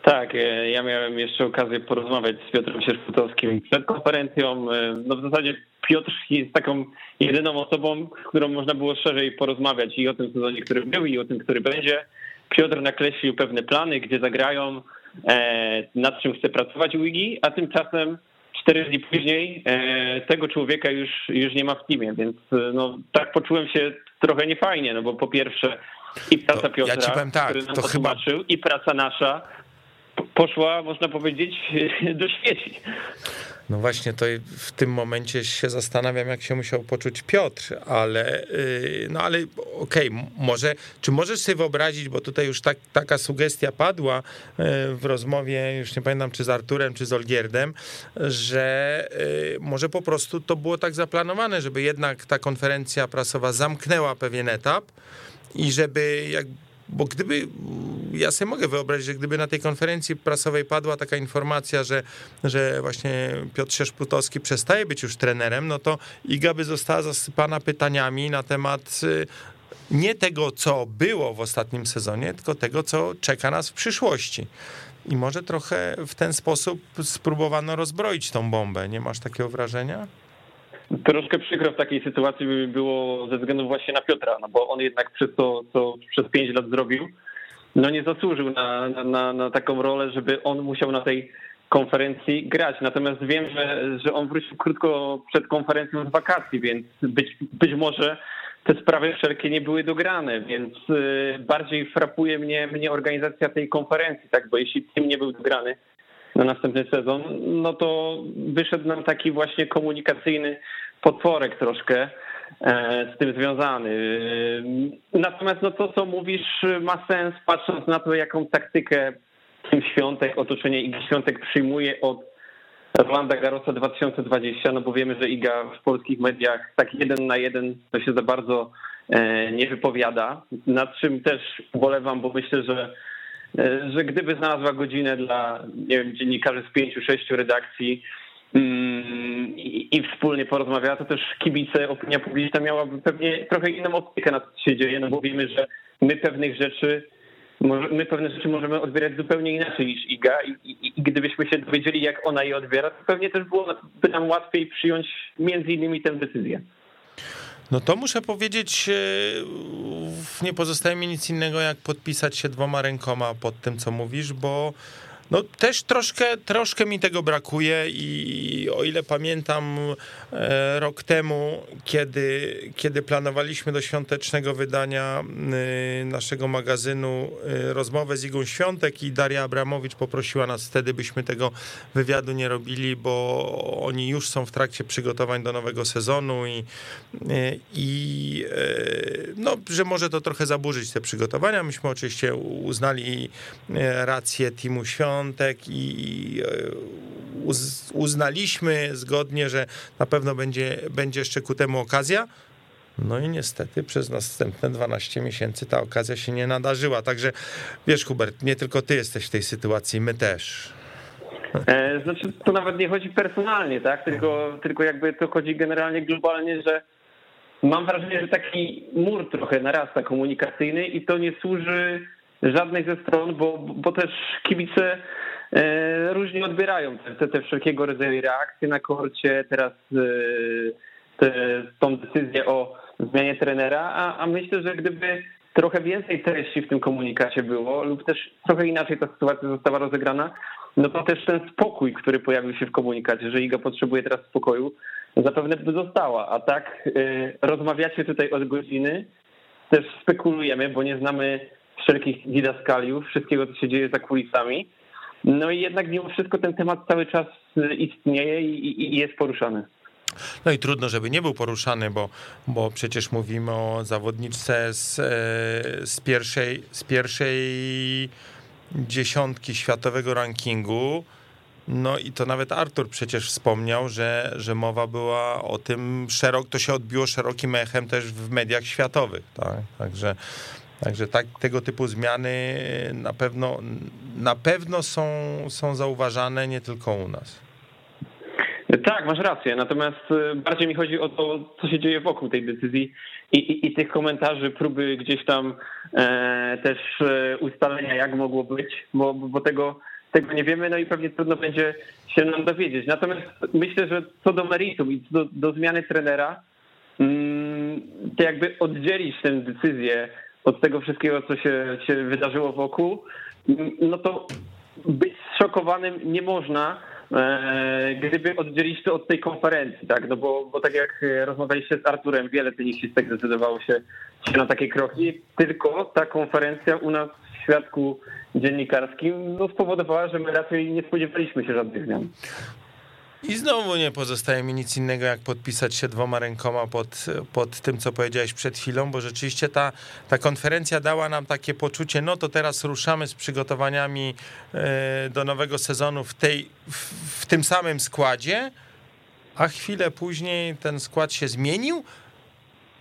Tak, e, ja miałem jeszcze okazję porozmawiać z Piotrem Sierszputowskim przed konferencją. E, no w zasadzie Piotr jest taką jedyną osobą, z którą można było szerzej porozmawiać i o tym sezonie, który był, i o tym, który będzie. Piotr nakreślił pewne plany, gdzie zagrają, e, nad czym chce pracować Wigi, a tymczasem cztery dni później tego człowieka już, już nie ma w teamie, więc no, tak poczułem się trochę niefajnie, no bo po pierwsze i praca Piotra, ja ci powiem tak, który nam to chyba... i praca nasza, poszła, można powiedzieć, do świeci. No właśnie, to w tym momencie się zastanawiam, jak się musiał poczuć Piotr, ale y, no ale okej, okay, może, czy możesz sobie wyobrazić, bo tutaj już tak, taka sugestia padła y, w rozmowie, już nie pamiętam, czy z Arturem, czy z Olgierdem, że y, może po prostu to było tak zaplanowane, żeby jednak ta konferencja prasowa zamknęła pewien etap i żeby jak bo gdyby, ja sobie mogę wyobrazić, że gdyby na tej konferencji prasowej padła taka informacja, że, że właśnie Piotr Sierzputowski przestaje być już trenerem, no to Iga by została zasypana pytaniami na temat y, nie tego, co było w ostatnim sezonie, tylko tego, co czeka nas w przyszłości. I może trochę w ten sposób spróbowano rozbroić tą bombę. Nie masz takiego wrażenia? Troszkę przykro w takiej sytuacji by było ze względu właśnie na Piotra, no bo on jednak przez to, co przez pięć lat zrobił, no nie zasłużył na, na, na taką rolę, żeby on musiał na tej konferencji grać. Natomiast wiem, że, że on wrócił krótko przed konferencją z wakacji, więc być, być może te sprawy wszelkie nie były dograne, więc y, bardziej frapuje mnie, mnie organizacja tej konferencji, tak, bo jeśli tym nie był dograny, na następny sezon, no to wyszedł nam taki właśnie komunikacyjny potworek troszkę e, z tym związany. Natomiast no to, co mówisz, ma sens patrząc na to, jaką taktykę tym Świątek, otoczenie Igi Świątek przyjmuje od Rolanda Garosa 2020, no bo wiemy, że Iga w polskich mediach tak jeden na jeden to się za bardzo e, nie wypowiada, nad czym też ubolewam, bo myślę, że E, że gdyby znalazła godzinę dla, nie wiem, dziennikarzy z pięciu, sześciu redakcji mm, i, wspólnie porozmawiała, to też kibice, opinia publiczna miałaby pewnie trochę inną optykę na to, co się dzieje, no bo wiemy, że my pewnych rzeczy my pewne rzeczy możemy odbierać zupełnie inaczej niż Iga i, i, i, gdybyśmy się dowiedzieli, jak ona je odbiera, to pewnie też byłoby nam łatwiej przyjąć między innymi tę decyzję. No to muszę powiedzieć, nie pozostaje mi nic innego, jak podpisać się dwoma rękoma pod tym, co mówisz, bo no też troszkę, troszkę mi tego brakuje i o ile pamiętam e, rok temu, kiedy, kiedy planowaliśmy do świątecznego wydania e, naszego magazynu e, rozmowę z Igą Świątek i Daria Abramowicz poprosiła nas wtedy, byśmy tego wywiadu nie robili, bo oni już są w trakcie przygotowań do nowego sezonu i, i no, że może to trochę zaburzyć te przygotowania. Myśmy oczywiście uznali rację Timu Świątek i uznaliśmy zgodnie, że na pewno będzie, będzie jeszcze ku temu okazja. No i niestety przez następne 12 miesięcy ta okazja się nie nadarzyła. Także wiesz, Hubert, nie tylko ty jesteś w tej sytuacji, my też. E, znaczy, to nawet nie chodzi personalnie, tak? Tylko, tylko jakby to chodzi generalnie globalnie, że mam wrażenie, że taki mur trochę narasta komunikacyjny i to nie służy żadnej ze stron, bo, bo też kibice E, różnie odbierają te, te wszelkiego rodzaju reakcje na korcie, teraz e, te, tą decyzję o zmianie trenera, a, a myślę, że gdyby trochę więcej treści w tym komunikacie było lub też trochę inaczej ta sytuacja została rozegrana, no to też ten spokój, który pojawił się w komunikacie, że Iga potrzebuje teraz spokoju, zapewne by została. A tak y, rozmawiacie tutaj od godziny, też spekulujemy, bo nie znamy wszelkich didaskaliów, wszystkiego, co się dzieje za kulisami. No i jednak mimo wszystko ten temat cały czas istnieje i, i jest poruszany. No i trudno, żeby nie był poruszany, bo, bo przecież mówimy o zawodniczce z, e, z, pierwszej, z pierwszej dziesiątki światowego rankingu. No i to nawet Artur przecież wspomniał, że, że mowa była o tym szerok, to się odbiło szerokim echem też w mediach światowych, tak? Także Także tak, tego typu zmiany na pewno, na pewno są, są zauważane nie tylko u nas. Tak, masz rację. Natomiast y, bardziej mi chodzi o to, co się dzieje wokół tej decyzji i, i, i tych komentarzy, próby gdzieś tam e, też e, ustalenia, jak mogło być, bo, bo tego, tego nie wiemy, no i pewnie trudno będzie się nam dowiedzieć. Natomiast myślę, że co do meritum i co do, do zmiany trenera, mm, to jakby oddzielić tę decyzję od tego wszystkiego, co się, się wydarzyło wokół, no to być szokowanym nie można, e, gdyby oddzielić to od tej konferencji, tak? No bo, bo tak jak rozmawialiście z Arturem, wiele tenisistek zdecydowało się, się na takie kroki, tylko ta konferencja u nas w świadku dziennikarskim no, spowodowała, że my raczej nie spodziewaliśmy się żadnych zmian. I znowu nie pozostaje mi nic innego, jak podpisać się dwoma rękoma pod, pod tym, co powiedziałeś przed chwilą, bo rzeczywiście ta, ta konferencja dała nam takie poczucie, no to teraz ruszamy z przygotowaniami e, do nowego sezonu w, tej, w, w tym samym składzie, a chwilę później ten skład się zmienił,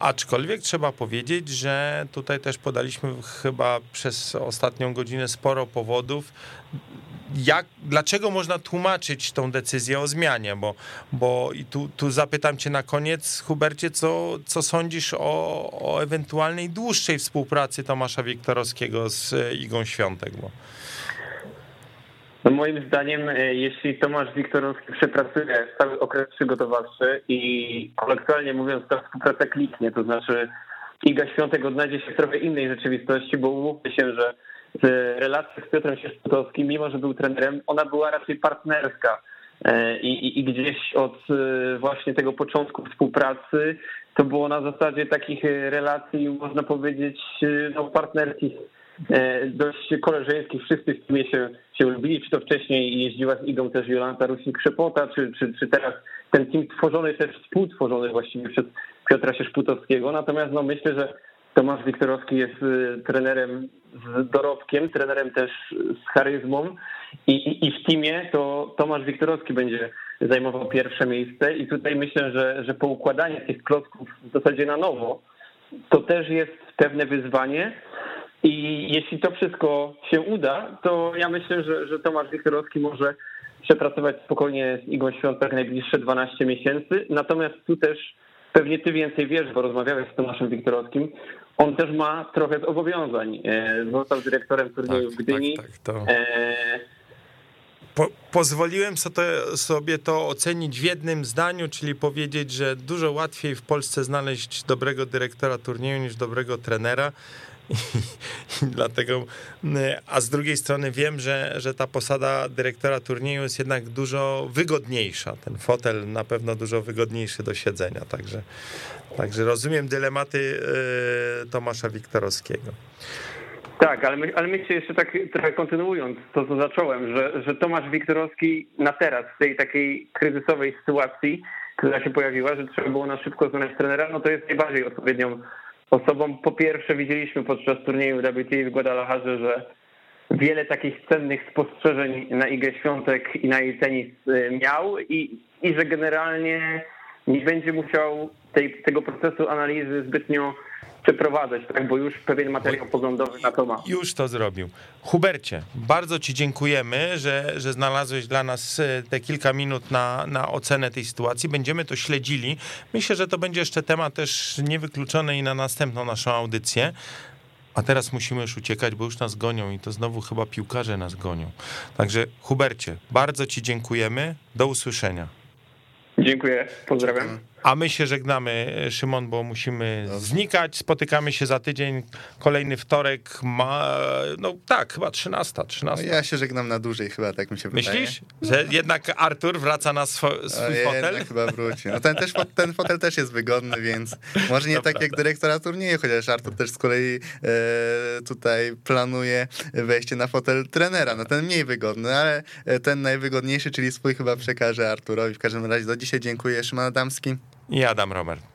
Aczkolwiek trzeba powiedzieć, że tutaj też podaliśmy chyba przez ostatnią godzinę sporo powodów, jak, dlaczego można tłumaczyć tą decyzję o zmianie? Bo, bo i tu, tu zapytam cię na koniec, Hubercie, co, co sądzisz o, o ewentualnej dłuższej współpracy Tomasza Wiktorowskiego z Igą Świątek? Bo... No moim zdaniem, e, jeśli Tomasz Wiktorowski przepracuje cały okres przygotowawczy i kolokwialnie mówiąc, ta współpraca kliknie, to znaczy Iga Świątek odnajdzie się w trochę innej rzeczywistości, bo umówmy się, że relacja z Piotrem Sierzputowskim, mimo że był trenerem, ona była raczej partnerska. E, I, i, I, gdzieś od e, właśnie tego początku współpracy to było na zasadzie takich relacji, można powiedzieć, no, partnerskich, e, dość koleżeńskich. Wszyscy w teamie się, się lubili, czy to wcześniej jeździła z Igą też Jolanta Rusik-Krzepota, czy, czy, czy teraz ten team tworzony też, współtworzony właściwie przez Piotra Sierzputowskiego. Natomiast no, myślę, że Tomasz Wiktorowski jest trenerem z dorobkiem, trenerem też z charyzmą. I, i w teamie to Tomasz Wiktorowski będzie zajmował pierwsze miejsce. I tutaj myślę, że, że poukładanie tych klocków w zasadzie na nowo to też jest pewne wyzwanie. I jeśli to wszystko się uda, to ja myślę, że, że Tomasz Wiktorowski może przepracować spokojnie z Igą Świątek najbliższe 12 miesięcy, natomiast tu też pewnie ty więcej wiesz, bo rozmawiałeś z Tomaszem Wiktorowskim, on też ma trochę zobowiązań. E, został dyrektorem turnieju tak, w Gdyni. Tak, tak, to... e... Po, pozwoliłem sobie to ocenić w jednym zdaniu, czyli powiedzieć, że dużo łatwiej w Polsce znaleźć dobrego dyrektora turnieju niż dobrego trenera. I, dlatego, a z drugiej strony wiem, że, że ta posada dyrektora turnieju jest jednak dużo wygodniejsza. Ten fotel na pewno dużo wygodniejszy do siedzenia, także, także rozumiem dylematy Tomasza Wiktorowskiego. Tak, ale, my, ale myślę jeszcze tak trochę kontynuując to, co zacząłem, że, że Tomasz Wiktorowski na teraz, w tej takiej kryzysowej sytuacji, która się pojawiła, że trzeba było na szybko znaleźć trenera, no to jest najbardziej odpowiednią osobą. Po pierwsze widzieliśmy podczas turnieju WTA w Guadalajarze, że wiele takich cennych spostrzeżeń na Igę Świątek i na jej tenis y, miał i, i że generalnie nie będzie musiał tej, tego procesu analizy zbytnio przeprowadzać, tak? bo już pewien materiał poglądowy na to ma. Już to zrobił. Hubercie, bardzo Ci dziękujemy, że, że znalazłeś dla nas e, te kilka minut na, na ocenę tej sytuacji. Będziemy to śledzili. Myślę, że to będzie jeszcze temat też niewykluczony i na następną naszą audycję. A teraz musimy już uciekać, bo już nas gonią i to znowu chyba piłkarze nas gonią. Także Hubercie, bardzo Ci dziękujemy. Do usłyszenia. Dziękuję, pozdrawiam. A my się żegnamy, Szymon, bo musimy znikać. Spotykamy się za tydzień. Kolejny wtorek ma. No tak, chyba 13. 13. No ja się żegnam na dłużej, chyba tak mi się wydaje. Myślisz, że jednak Artur wraca na swo, swój o, fotel? Chyba wróci. No ten, też, ten fotel też jest wygodny, więc może nie tak jak dyrektora turnieju, chociaż Artur też z kolei e, tutaj planuje wejście na fotel trenera. No ten mniej wygodny, ale ten najwygodniejszy, czyli swój chyba przekaże Arturowi. W każdym razie do dzisiaj dziękuję. Szymon Adamski i Adam Robert.